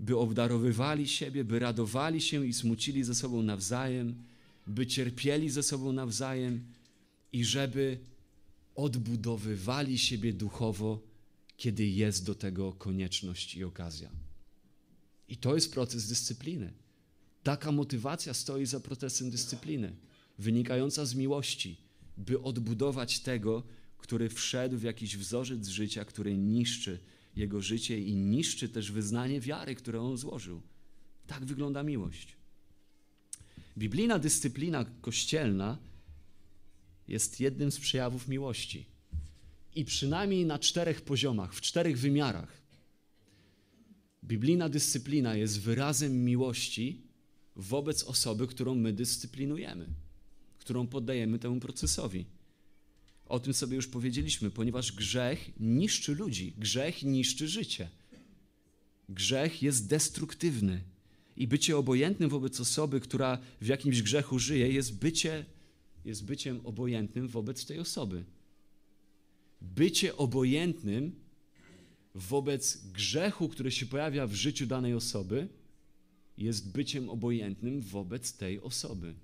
by obdarowywali siebie, by radowali się i smucili ze sobą nawzajem, by cierpieli ze sobą nawzajem i żeby odbudowywali siebie duchowo, kiedy jest do tego konieczność i okazja. I to jest proces dyscypliny. Taka motywacja stoi za procesem dyscypliny, wynikająca z miłości, by odbudować tego, który wszedł w jakiś wzorzec życia, który niszczy jego życie i niszczy też wyznanie wiary, które on złożył. Tak wygląda miłość. Biblijna dyscyplina kościelna jest jednym z przejawów miłości. I przynajmniej na czterech poziomach, w czterech wymiarach. Biblijna dyscyplina jest wyrazem miłości wobec osoby, którą my dyscyplinujemy, którą poddajemy temu procesowi. O tym sobie już powiedzieliśmy, ponieważ grzech niszczy ludzi, grzech niszczy życie. Grzech jest destruktywny i bycie obojętnym wobec osoby, która w jakimś grzechu żyje, jest, bycie, jest byciem obojętnym wobec tej osoby. Bycie obojętnym wobec grzechu, który się pojawia w życiu danej osoby, jest byciem obojętnym wobec tej osoby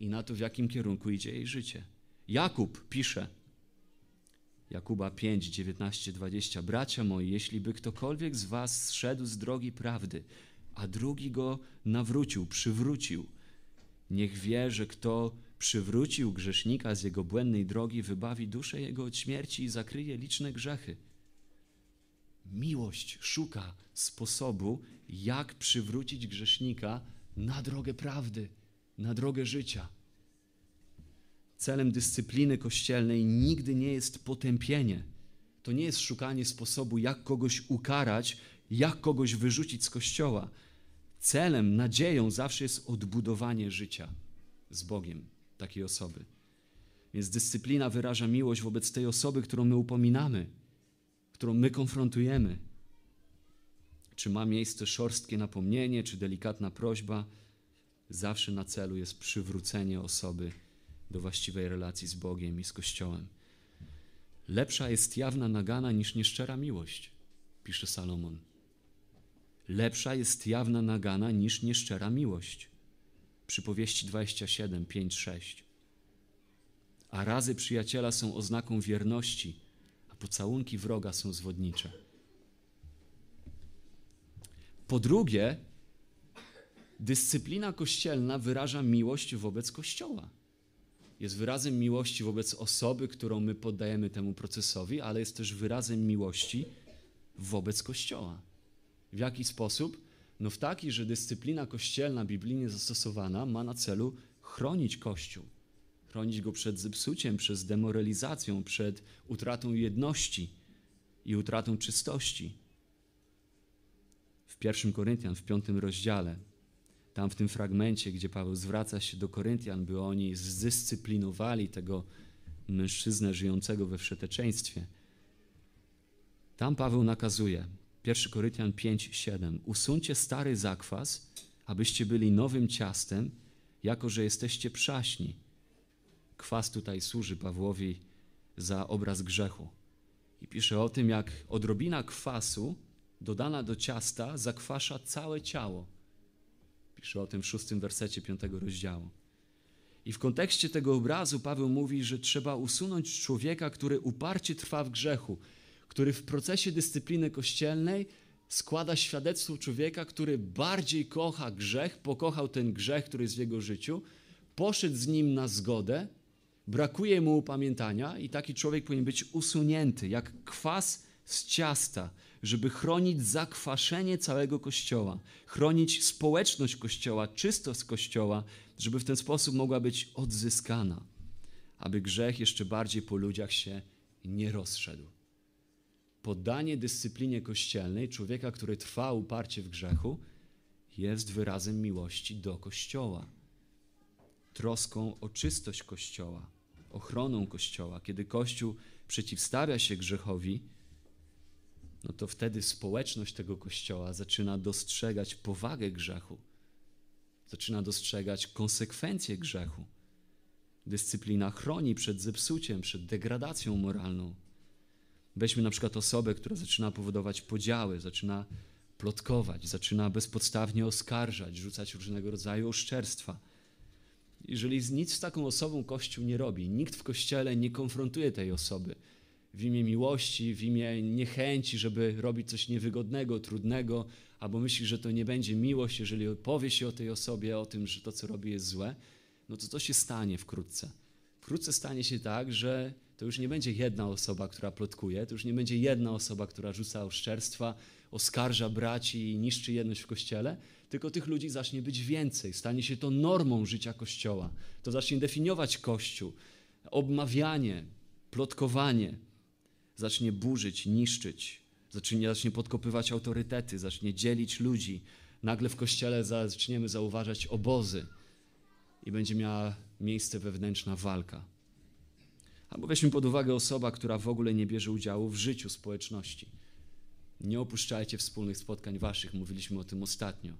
i na to, w jakim kierunku idzie jej życie. Jakub pisze, Jakuba 5, 19, 20. Bracia moi, jeśli by ktokolwiek z was zszedł z drogi prawdy, a drugi go nawrócił, przywrócił, niech wie, że kto przywrócił grzesznika z jego błędnej drogi, wybawi duszę jego od śmierci i zakryje liczne grzechy. Miłość szuka sposobu, jak przywrócić grzesznika na drogę prawdy, na drogę życia. Celem dyscypliny kościelnej nigdy nie jest potępienie. To nie jest szukanie sposobu, jak kogoś ukarać, jak kogoś wyrzucić z kościoła. Celem, nadzieją zawsze jest odbudowanie życia z Bogiem takiej osoby. Więc dyscyplina wyraża miłość wobec tej osoby, którą my upominamy którą my konfrontujemy. Czy ma miejsce szorstkie napomnienie, czy delikatna prośba, zawsze na celu jest przywrócenie osoby do właściwej relacji z Bogiem i z Kościołem. Lepsza jest jawna nagana niż nieszczera miłość, pisze Salomon. Lepsza jest jawna nagana niż nieszczera miłość. Przypowieści 27, 5, 6. a razy przyjaciela są oznaką wierności, pocałunki wroga są zwodnicze. Po drugie, dyscyplina kościelna wyraża miłość wobec Kościoła. Jest wyrazem miłości wobec osoby, którą my poddajemy temu procesowi, ale jest też wyrazem miłości wobec Kościoła. W jaki sposób? No w taki, że dyscyplina kościelna biblijnie zastosowana ma na celu chronić Kościół. Chronić go przed zepsuciem, przed demoralizacją, przed utratą jedności i utratą czystości. W 1 Koryntian, w piątym rozdziale, tam w tym fragmencie, gdzie Paweł zwraca się do Koryntian, by oni zdyscyplinowali tego mężczyznę żyjącego we wszeteczeństwie. Tam Paweł nakazuje, 1 Koryntian 5, 7, usuńcie stary zakwas, abyście byli nowym ciastem, jako że jesteście przaśni. Kwas tutaj służy Pawłowi za obraz grzechu. I pisze o tym, jak odrobina kwasu dodana do ciasta zakwasza całe ciało. Pisze o tym w szóstym wersecie piątego rozdziału. I w kontekście tego obrazu Paweł mówi, że trzeba usunąć człowieka, który uparcie trwa w grzechu, który w procesie dyscypliny kościelnej składa świadectwo człowieka, który bardziej kocha grzech, pokochał ten grzech, który jest w jego życiu, poszedł z nim na zgodę, brakuje mu upamiętania i taki człowiek powinien być usunięty, jak kwas z ciasta, żeby chronić zakwaszenie całego Kościoła, chronić społeczność Kościoła, czystość Kościoła, żeby w ten sposób mogła być odzyskana, aby grzech jeszcze bardziej po ludziach się nie rozszedł. Poddanie dyscyplinie kościelnej człowieka, który trwa uparcie w grzechu, jest wyrazem miłości do Kościoła, troską o czystość Kościoła, ochroną Kościoła. Kiedy Kościół przeciwstawia się grzechowi, no to wtedy społeczność tego kościoła zaczyna dostrzegać powagę grzechu, zaczyna dostrzegać konsekwencje grzechu. Dyscyplina chroni przed zepsuciem, przed degradacją moralną. Weźmy na przykład osobę, która zaczyna powodować podziały, zaczyna plotkować, zaczyna bezpodstawnie oskarżać, rzucać różnego rodzaju oszczerstwa. Jeżeli nic z taką osobą Kościół nie robi, nikt w Kościele nie konfrontuje tej osoby, w imię miłości, w imię niechęci, żeby robić coś niewygodnego, trudnego, albo myśli, że to nie będzie miłość, jeżeli powie się o tej osobie, o tym, że to, co robi, jest złe, no to co się stanie wkrótce? Wkrótce stanie się tak, że to już nie będzie jedna osoba, która plotkuje, to już nie będzie jedna osoba, która rzuca oszczerstwa, oskarża braci i niszczy jedność w kościele, tylko tych ludzi zacznie być więcej. Stanie się to normą życia kościoła. To zacznie definiować kościół. Obmawianie, plotkowanie, zacznie burzyć, niszczyć, zacznie, zacznie podkopywać autorytety, zacznie dzielić ludzi. Nagle w kościele zaczniemy zauważać obozy i będzie miała miejsce wewnętrzna walka. Albo weźmy pod uwagę osoba, która w ogóle nie bierze udziału w życiu społeczności. Nie opuszczajcie wspólnych spotkań waszych, mówiliśmy o tym ostatnio.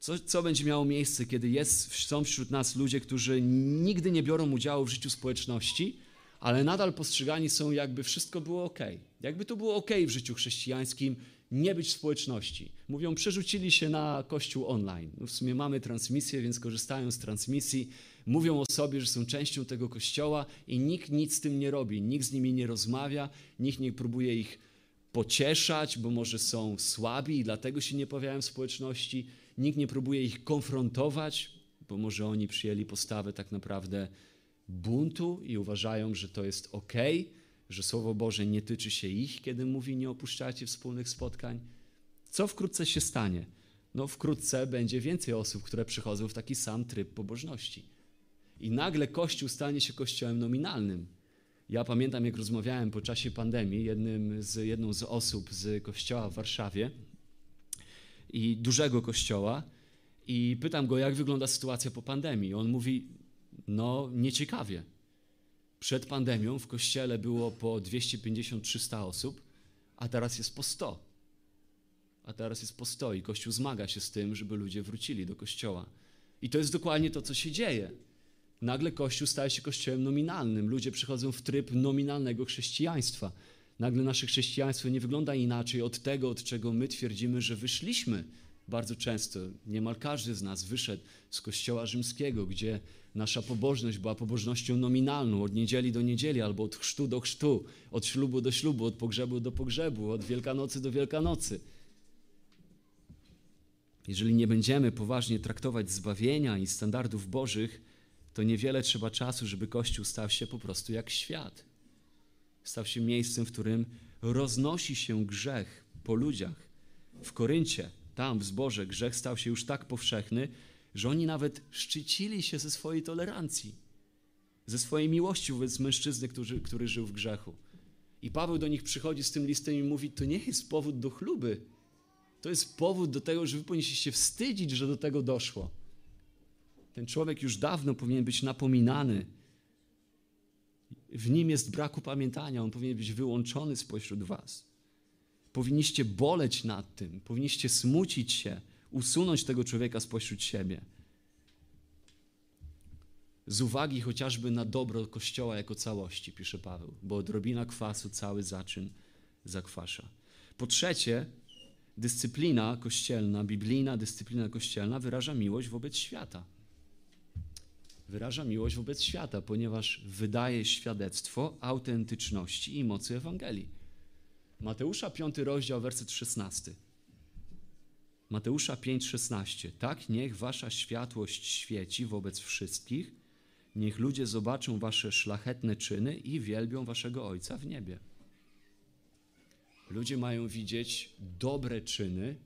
Co, co będzie miało miejsce, kiedy jest, są wśród nas ludzie, którzy nigdy nie biorą udziału w życiu społeczności, ale nadal postrzegani są, jakby wszystko było ok. Jakby to było ok w życiu chrześcijańskim, nie być w społeczności. Mówią, przerzucili się na kościół online. No w sumie mamy transmisję, więc korzystają z transmisji. Mówią o sobie, że są częścią tego kościoła i nikt nic z tym nie robi. Nikt z nimi nie rozmawia, nikt nie próbuje ich pocieszać, bo może są słabi i dlatego się nie pojawiają w społeczności. Nikt nie próbuje ich konfrontować, bo może oni przyjęli postawę tak naprawdę buntu i uważają, że to jest ok, że Słowo Boże nie tyczy się ich, kiedy mówi nie opuszczajcie wspólnych spotkań. Co wkrótce się stanie? No wkrótce będzie więcej osób, które przychodzą w taki sam tryb pobożności. I nagle Kościół stanie się kościołem nominalnym. Ja pamiętam, jak rozmawiałem po czasie pandemii jednym z, jedną z osób z kościoła w Warszawie i dużego kościoła i pytam go, jak wygląda sytuacja po pandemii. On mówi, no, nieciekawie. Przed pandemią w kościele było po 250-300 osób, a teraz jest po 100. A teraz jest po 100 i Kościół zmaga się z tym, żeby ludzie wrócili do kościoła. I to jest dokładnie to, co się dzieje. Nagle Kościół staje się kościołem nominalnym. Ludzie przychodzą w tryb nominalnego chrześcijaństwa. Nagle nasze chrześcijaństwo nie wygląda inaczej od tego, od czego my twierdzimy, że wyszliśmy Bardzo często, niemal każdy z nas wyszedł z kościoła rzymskiego, gdzie nasza pobożność była pobożnością nominalną, od niedzieli do niedzieli, albo od chrztu do chrztu, od ślubu do ślubu, od pogrzebu do pogrzebu, od Wielkanocy do Wielkanocy. Jeżeli nie będziemy poważnie traktować zbawienia i standardów Bożych, to niewiele trzeba czasu, żeby Kościół stał się po prostu jak świat. Stał się miejscem, w którym roznosi się grzech po ludziach. W Koryncie, tam w zborze, grzech stał się już tak powszechny, że oni nawet szczycili się ze swojej tolerancji, ze swojej miłości wobec mężczyzny, który, który żył w grzechu. I Paweł do nich przychodzi z tym listem i mówi: To nie jest powód do chluby. To jest powód do tego, że wy powinniście się wstydzić, że do tego doszło. Ten człowiek już dawno powinien być napominany. W nim jest brak upamiętania, on powinien być wyłączony spośród was. Powinniście boleć nad tym, powinniście smucić się, usunąć tego człowieka spośród siebie. Z uwagi chociażby na dobro Kościoła jako całości, pisze Paweł, bo odrobina kwasu cały zaczyn zakwasza. Po trzecie, dyscyplina kościelna, biblijna dyscyplina kościelna wyraża miłość wobec świata. Wyraża miłość wobec świata, ponieważ wydaje świadectwo autentyczności i mocy Ewangelii. Mateusza 5 rozdział, werset 16. Mateusza 5:16. Tak niech wasza światłość świeci wobec wszystkich, niech ludzie zobaczą wasze szlachetne czyny i wielbią waszego Ojca w niebie. Ludzie mają widzieć dobre czyny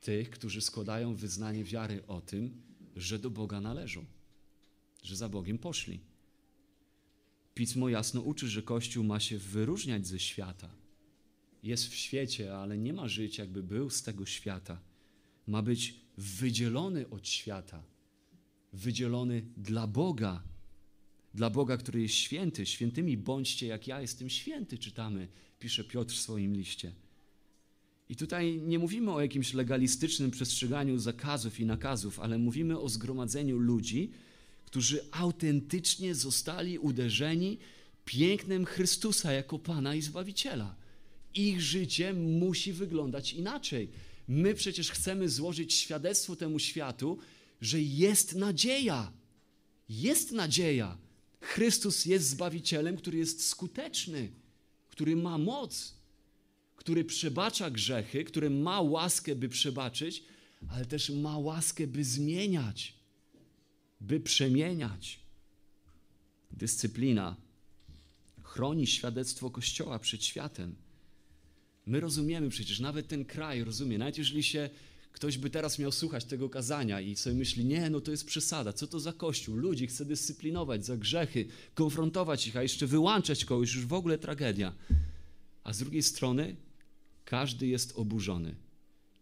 tych, którzy składają wyznanie wiary o tym, że do Boga należą, że za Bogiem poszli. Pismo jasno uczy, że Kościół ma się wyróżniać ze świata. Jest w świecie, ale nie ma żyć, jakby był z tego świata. Ma być wydzielony od świata, wydzielony dla Boga, dla Boga, który jest święty. Świętymi bądźcie, jak ja jestem święty, czytamy pisze Piotr w swoim liście. I tutaj nie mówimy o jakimś legalistycznym przestrzeganiu zakazów i nakazów, ale mówimy o zgromadzeniu ludzi, którzy autentycznie zostali uderzeni pięknem Chrystusa jako Pana i Zbawiciela. Ich życie musi wyglądać inaczej. My przecież chcemy złożyć świadectwo temu światu, że jest nadzieja. Jest nadzieja. Chrystus jest Zbawicielem, który jest skuteczny który ma moc, który przebacza grzechy, który ma łaskę, by przebaczyć, ale też ma łaskę, by zmieniać, by przemieniać. Dyscyplina chroni świadectwo Kościoła przed światem. My rozumiemy przecież, nawet ten kraj rozumie, nawet jeżeli się ktoś by teraz miał słuchać tego kazania i sobie myśli, nie, no to jest przesada, co to za Kościół? Ludzi chce dyscyplinować za grzechy, konfrontować ich, a jeszcze wyłączać kogoś, już w ogóle tragedia. A z drugiej strony każdy jest oburzony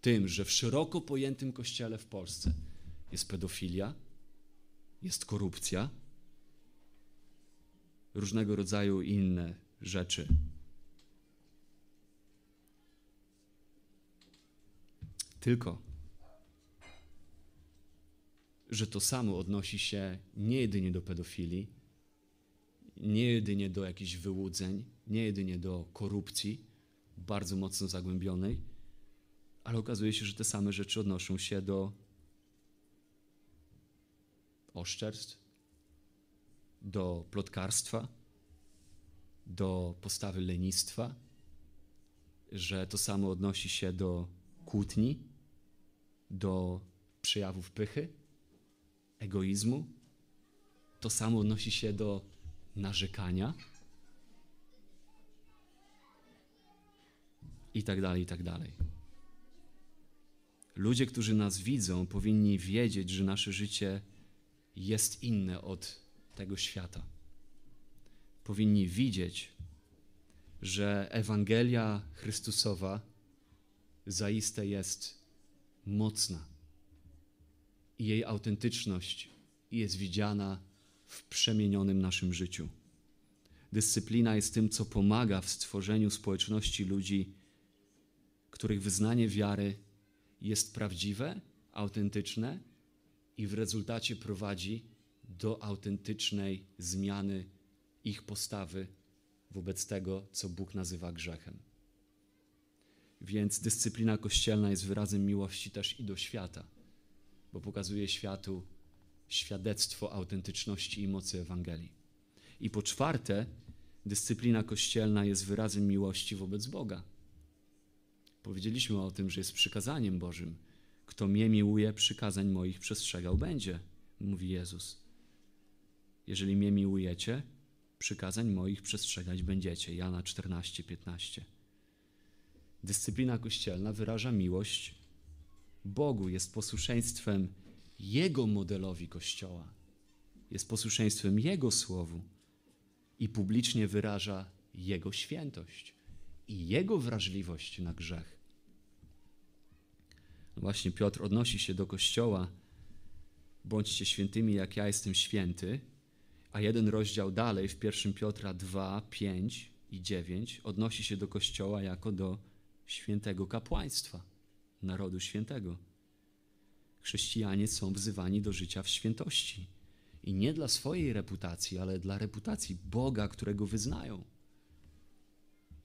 tym, że w szeroko pojętym Kościele w Polsce jest pedofilia, jest korupcja, różnego rodzaju inne rzeczy. Tylko, że to samo odnosi się nie jedynie do pedofilii, nie jedynie do jakichś wyłudzeń, nie jedynie do korupcji bardzo mocno zagłębionej, ale okazuje się, że te same rzeczy odnoszą się do oszczerstw, do plotkarstwa, do postawy lenistwa, że to samo odnosi się do kłótni, do przejawów pychy, egoizmu. To samo odnosi się do narzekania i tak dalej, i tak dalej. Ludzie, którzy nas widzą, powinni wiedzieć, że nasze życie jest inne od tego świata. Powinni widzieć, że Ewangelia Chrystusowa zaiste jest mocna i jej autentyczność jest widziana w przemienionym naszym życiu. Dyscyplina jest tym, co pomaga w stworzeniu społeczności ludzi, których wyznanie wiary jest prawdziwe, autentyczne i w rezultacie prowadzi do autentycznej zmiany ich postawy wobec tego, co Bóg nazywa grzechem. Więc dyscyplina kościelna jest wyrazem miłości też i do świata, bo pokazuje światu świadectwo autentyczności i mocy Ewangelii. I po czwarte, dyscyplina kościelna jest wyrazem miłości wobec Boga. Powiedzieliśmy o tym, że jest przykazaniem Bożym. Kto mnie miłuje, przykazań moich przestrzegał będzie, mówi Jezus. Jeżeli mnie miłujecie, przykazań moich przestrzegać będziecie. Jana 14, 15. Dyscyplina kościelna wyraża miłość Bogu, jest posłuszeństwem Jego modelowi Kościoła, jest posłuszeństwem Jego słowu i publicznie wyraża Jego świętość i Jego wrażliwość na grzech. Właśnie Piotr odnosi się do Kościoła, bądźcie świętymi, jak ja jestem święty, a jeden rozdział dalej, w 1 Piotra 2, 5 i 9, odnosi się do Kościoła jako do świętego kapłaństwa, narodu świętego. Chrześcijanie są wzywani do życia w świętości. I nie dla swojej reputacji, ale dla reputacji Boga, którego wyznają.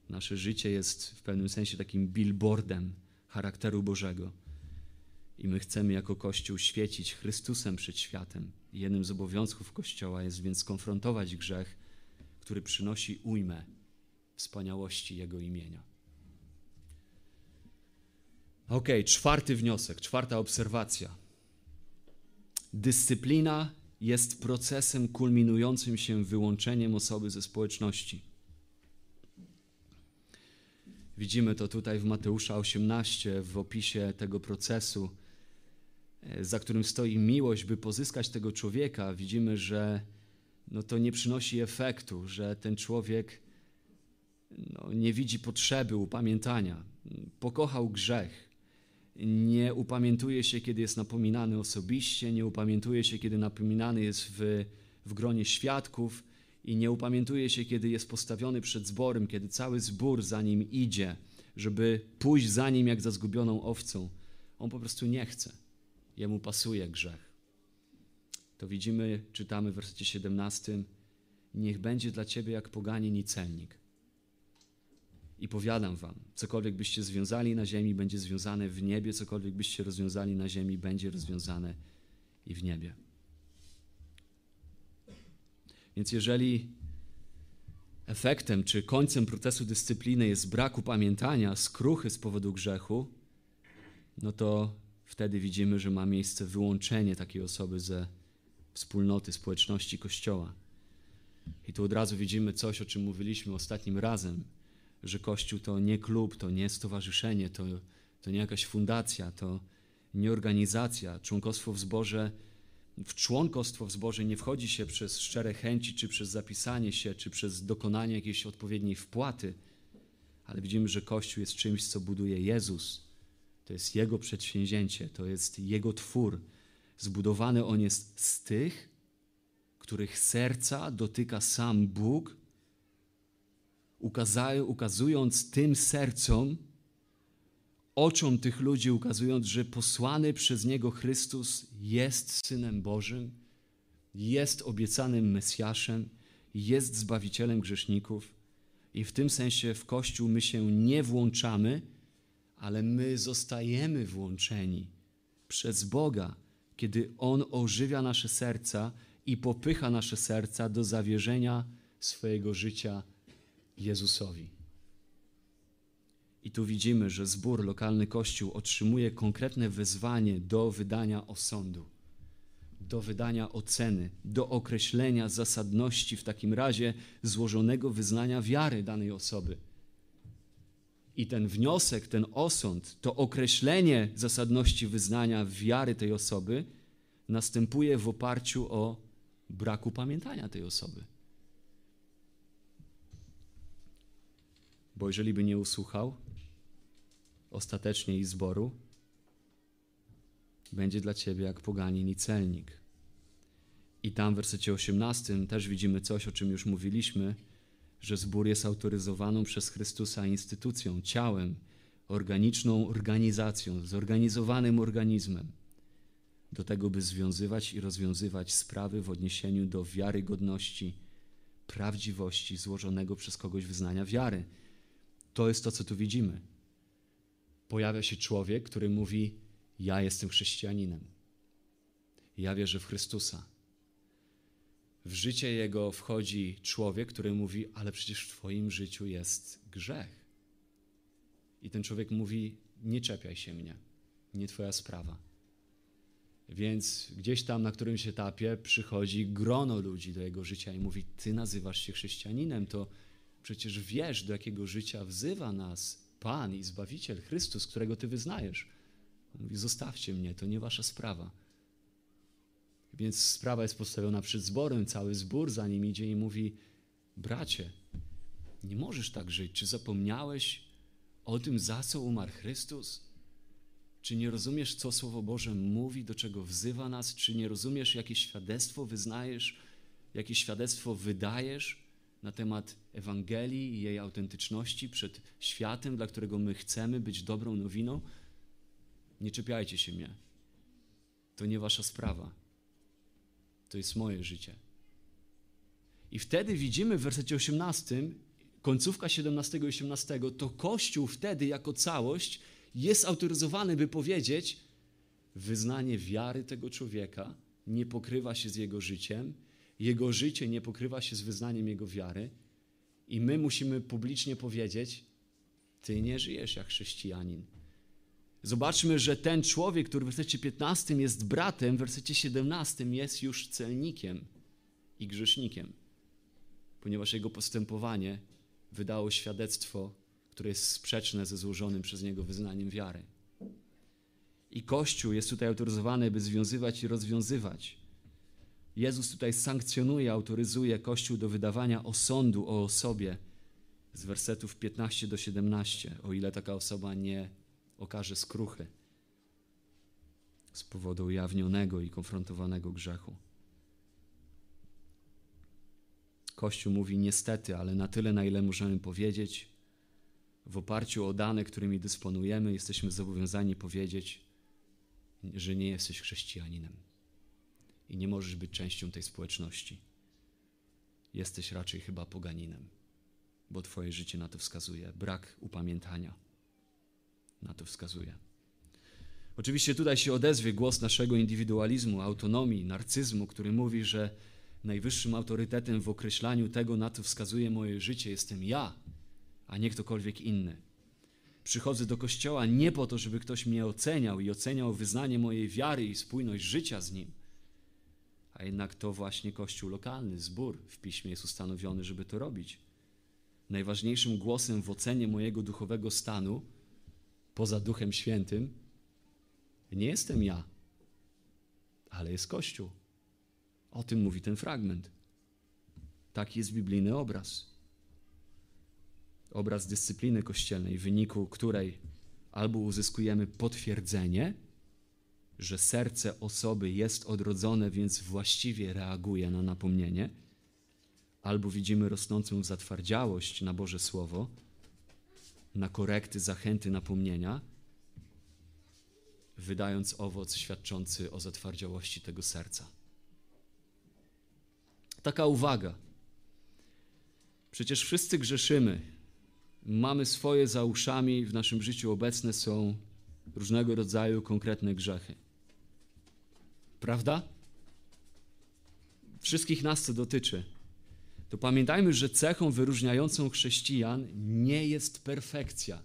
Nasze życie jest w pewnym sensie takim billboardem charakteru Bożego. I my chcemy jako Kościół świecić Chrystusem przed światem. Jednym z obowiązków Kościoła jest więc konfrontować grzech, który przynosi ujmę wspaniałości Jego imienia. Ok, czwarty wniosek, czwarta obserwacja. Dyscyplina jest procesem kulminującym się wyłączeniem osoby ze społeczności. Widzimy to tutaj w Mateusza 18 w opisie tego procesu, za którym stoi miłość, by pozyskać tego człowieka. Widzimy, że no to nie przynosi efektu, że ten człowiek no, nie widzi potrzeby upamiętania. Pokochał grzech. Nie upamiętuje się, kiedy jest napominany osobiście, nie upamiętuje się, kiedy napominany jest w, w gronie świadków i nie upamiętuje się, kiedy jest postawiony przed zborem, kiedy cały zbór za nim idzie, żeby pójść za nim jak za zgubioną owcą. On po prostu nie chce. Jemu pasuje grzech. To widzimy, czytamy w wersecie 17: Niech będzie dla ciebie jak poganin i celnik. I powiadam wam, cokolwiek byście związali na ziemi, będzie związane w niebie, cokolwiek byście rozwiązali na ziemi, będzie rozwiązane i w niebie. Więc jeżeli efektem czy końcem procesu dyscypliny jest brak upamiętania, skruchy z powodu grzechu, no to wtedy widzimy, że ma miejsce wyłączenie takiej osoby ze wspólnoty, społeczności Kościoła. I tu od razu widzimy coś, o czym mówiliśmy ostatnim razem, że Kościół to nie klub, to nie stowarzyszenie, to, to nie jakaś fundacja, to nie organizacja. Członkostwo w zborze w członkostwo w zborze nie wchodzi się przez szczere chęci, czy przez zapisanie się, czy przez dokonanie jakiejś odpowiedniej wpłaty, ale widzimy, że Kościół jest czymś, co buduje Jezus. To jest Jego przedsięwzięcie, to jest Jego twór. Zbudowany On jest z tych, których serca dotyka sam Bóg, ukazując tym sercom, oczom tych ludzi, ukazując, że posłany przez Niego Chrystus jest Synem Bożym, jest obiecanym Mesjaszem, jest Zbawicielem grzeszników. I w tym sensie w Kościół my się nie włączamy, ale my zostajemy włączeni przez Boga, kiedy On ożywia nasze serca i popycha nasze serca do zawierzenia swojego życia Jezusowi. I tu widzimy, że zbór, lokalny kościół otrzymuje konkretne wezwanie do wydania osądu, do wydania oceny, do określenia zasadności w takim razie złożonego wyznania wiary danej osoby. I ten wniosek, ten osąd, to określenie zasadności wyznania wiary tej osoby następuje w oparciu o braku pamiętania tej osoby. Bo jeżeli by nie usłuchał, ostatecznie i zboru, będzie dla ciebie jak poganin i celnik. I tam w wersecie 18 też widzimy coś, o czym już mówiliśmy, że zbór jest autoryzowaną przez Chrystusa instytucją, ciałem, organiczną organizacją, zorganizowanym organizmem, do tego, by związywać i rozwiązywać sprawy w odniesieniu do wiarygodności, prawdziwości złożonego przez kogoś wyznania wiary. To jest to, co tu widzimy pojawia się człowiek, który mówi: Ja jestem chrześcijaninem. Ja wierzę w Chrystusa. W życie jego wchodzi człowiek, który mówi: Ale przecież w Twoim życiu jest grzech. I ten człowiek mówi: Nie czepiaj się mnie, nie Twoja sprawa. Więc gdzieś tam na którymś etapie przychodzi grono ludzi do jego życia i mówi: Ty nazywasz się chrześcijaninem, to przecież wiesz, do jakiego życia wzywa nas Pan i Zbawiciel Chrystus, którego Ty wyznajesz. On mówi: Zostawcie mnie, to nie Wasza sprawa. Więc sprawa jest postawiona przed zborem, cały zbór za nim idzie i mówi: Bracie, nie możesz tak żyć. Czy zapomniałeś o tym, za co umarł Chrystus? Czy nie rozumiesz, co Słowo Boże mówi, do czego wzywa nas? Czy nie rozumiesz, jakie świadectwo wyznajesz, jakie świadectwo wydajesz na temat Ewangelii i jej autentyczności przed światem, dla którego my chcemy być dobrą nowiną? Nie czepiajcie się mnie. To nie wasza sprawa. To jest moje życie. I wtedy widzimy w wersecie 18, końcówka 17 i 18, to Kościół wtedy jako całość jest autoryzowany, by powiedzieć, wyznanie wiary tego człowieka nie pokrywa się z jego życiem, jego życie nie pokrywa się z wyznaniem jego wiary, i my musimy publicznie powiedzieć: Ty nie żyjesz jak chrześcijanin. Zobaczmy, że ten człowiek, który w wersecie 15 jest bratem, w wersecie 17 jest już celnikiem i grzesznikiem, ponieważ jego postępowanie wydało świadectwo które jest sprzeczne ze złożonym przez niego wyznaniem wiary. I Kościół jest tutaj autoryzowany, by związywać i rozwiązywać. Jezus tutaj sankcjonuje, autoryzuje Kościół do wydawania osądu o osobie z wersetów 15 do 17, o ile taka osoba nie okaże skruchy z powodu ujawnionego i konfrontowanego grzechu. Kościół mówi niestety, ale na tyle, na ile możemy powiedzieć, w oparciu o dane, którymi dysponujemy, jesteśmy zobowiązani powiedzieć, że nie jesteś chrześcijaninem i nie możesz być częścią tej społeczności. Jesteś raczej chyba poganinem, bo Twoje życie na to wskazuje. Brak upamiętania na to wskazuje. Oczywiście tutaj się odezwie głos naszego indywidualizmu, autonomii, narcyzmu, który mówi, że najwyższym autorytetem w określaniu tego, na co wskazuje moje życie, jestem ja a nie ktokolwiek inny. Przychodzę do kościoła nie po to, żeby ktoś mnie oceniał i oceniał wyznanie mojej wiary i spójność życia z nim. A jednak to właśnie kościół lokalny, zbór w piśmie jest ustanowiony, żeby to robić. Najważniejszym głosem w ocenie mojego duchowego stanu, poza Duchem Świętym, nie jestem ja, ale jest Kościół. O tym mówi ten fragment. Taki jest biblijny obraz obraz dyscypliny kościelnej, w wyniku której albo uzyskujemy potwierdzenie, że serce osoby jest odrodzone, więc właściwie reaguje na napomnienie, albo widzimy rosnącą zatwardziałość na Boże Słowo, na korekty, zachęty, napomnienia, wydając owoc świadczący o zatwardziałości tego serca. Taka uwaga. Przecież wszyscy grzeszymy, mamy swoje za uszami, w naszym życiu obecne są różnego rodzaju konkretne grzechy. Prawda? Wszystkich nas to dotyczy. To pamiętajmy, że cechą wyróżniającą chrześcijan nie jest perfekcja.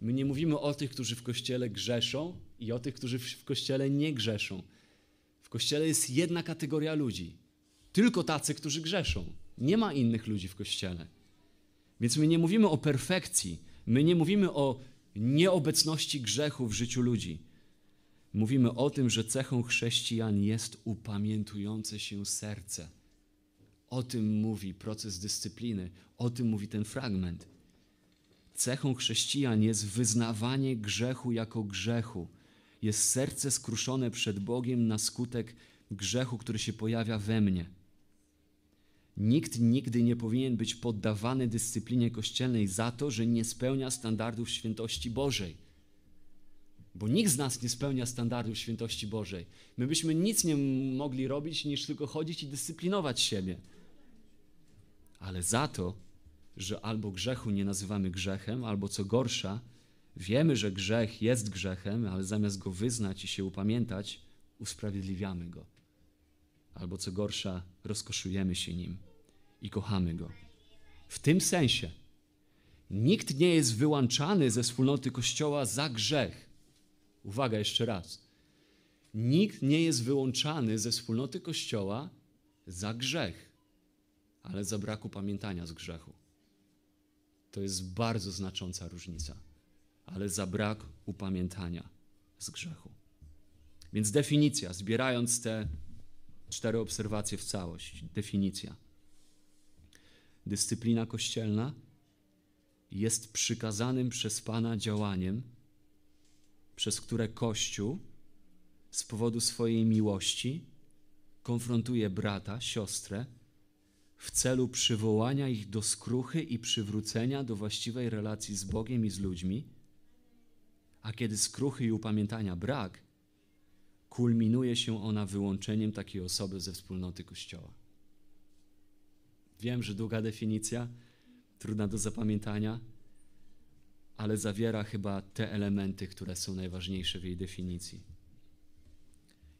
My nie mówimy o tych, którzy w kościele grzeszą i o tych, którzy w kościele nie grzeszą. W kościele jest jedna kategoria ludzi. Tylko tacy, którzy grzeszą. Nie ma innych ludzi w kościele. Więc my nie mówimy o perfekcji, my nie mówimy o nieobecności grzechu w życiu ludzi. Mówimy o tym, że cechą chrześcijan jest upamiętujące się serce. O tym mówi proces dyscypliny, o tym mówi ten fragment. Cechą chrześcijan jest wyznawanie grzechu jako grzechu. Jest serce skruszone przed Bogiem na skutek grzechu, który się pojawia we mnie. Nikt nigdy nie powinien być poddawany dyscyplinie kościelnej za to, że nie spełnia standardów świętości Bożej. Bo nikt z nas nie spełnia standardów świętości Bożej. My byśmy nic nie mogli robić, niż tylko chodzić i dyscyplinować siebie. Ale za to, że albo grzechu nie nazywamy grzechem, albo co gorsza, Wiemy, że grzech jest grzechem, ale zamiast go wyznać i się upamiętać, usprawiedliwiamy go. Albo co gorsza, rozkoszujemy się nim i kochamy go. W tym sensie nikt nie jest wyłączany ze wspólnoty Kościoła za grzech. Uwaga jeszcze raz. Nikt nie jest wyłączany ze wspólnoty Kościoła za grzech, ale za braku pamiętania z grzechu. To jest bardzo znacząca różnica, ale za brak upamiętania z grzechu. Więc definicja, zbierając te cztery obserwacje w całość. Definicja. Dyscyplina kościelna jest przykazanym przez Pana działaniem, przez które Kościół z powodu swojej miłości konfrontuje brata, siostrę w celu przywołania ich do skruchy i przywrócenia do właściwej relacji z Bogiem i z ludźmi, a kiedy skruchy i upamiętania brak, kulminuje się ona wyłączeniem takiej osoby ze wspólnoty Kościoła. Wiem, że długa definicja, trudna do zapamiętania, ale zawiera chyba te elementy, które są najważniejsze w jej definicji.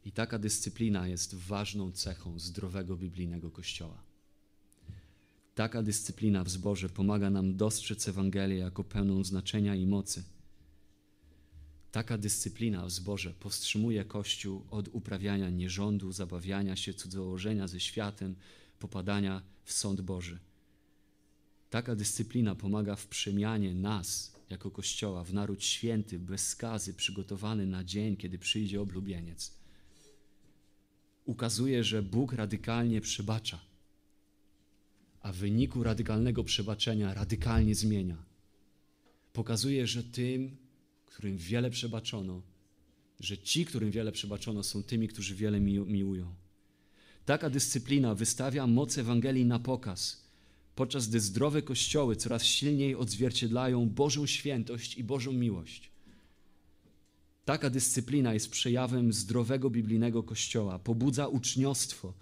I taka dyscyplina jest ważną cechą zdrowego biblijnego Kościoła. Taka dyscyplina w zborze pomaga nam dostrzec Ewangelię jako pełną znaczenia i mocy. Taka dyscyplina w zborze powstrzymuje Kościół od uprawiania nierządu, zabawiania się, cudzołożenia ze światem, popadania w sąd Boży. Taka dyscyplina pomaga w przemianie nas jako Kościoła w naród święty, bez skazy, przygotowany na dzień, kiedy przyjdzie oblubieniec. Ukazuje, że Bóg radykalnie przebacza a w wyniku radykalnego przebaczenia radykalnie zmienia. Pokazuje, że tym, którym wiele przebaczono, że ci, którym wiele przebaczono, są tymi, którzy wiele miłują. Taka dyscyplina wystawia moc Ewangelii na pokaz, podczas gdy zdrowe kościoły coraz silniej odzwierciedlają Bożą świętość i Bożą miłość. Taka dyscyplina jest przejawem zdrowego biblijnego kościoła, pobudza uczniostwo,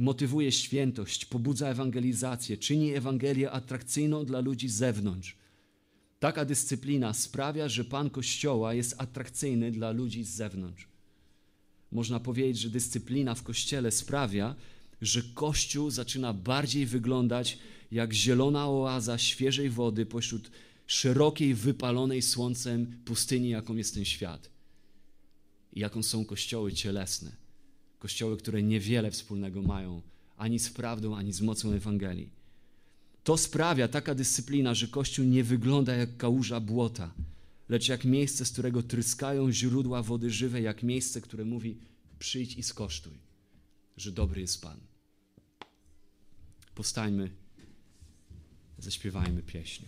motywuje świętość, pobudza ewangelizację, czyni Ewangelię atrakcyjną dla ludzi z zewnątrz. Taka dyscyplina sprawia, że Pan Kościoła jest atrakcyjny dla ludzi z zewnątrz. Można powiedzieć, że dyscyplina w Kościele sprawia, że Kościół zaczyna bardziej wyglądać jak zielona oaza świeżej wody pośród szerokiej, wypalonej słońcem pustyni, jaką jest ten świat. I jaką są kościoły cielesne kościoły, które niewiele wspólnego mają ani z prawdą, ani z mocą Ewangelii. To sprawia taka dyscyplina, że Kościół nie wygląda jak kałuża błota, lecz jak miejsce, z którego tryskają źródła wody żywej, jak miejsce, które mówi: przyjdź i skosztuj, że dobry jest Pan. Powstańmy, zaśpiewajmy pieśń.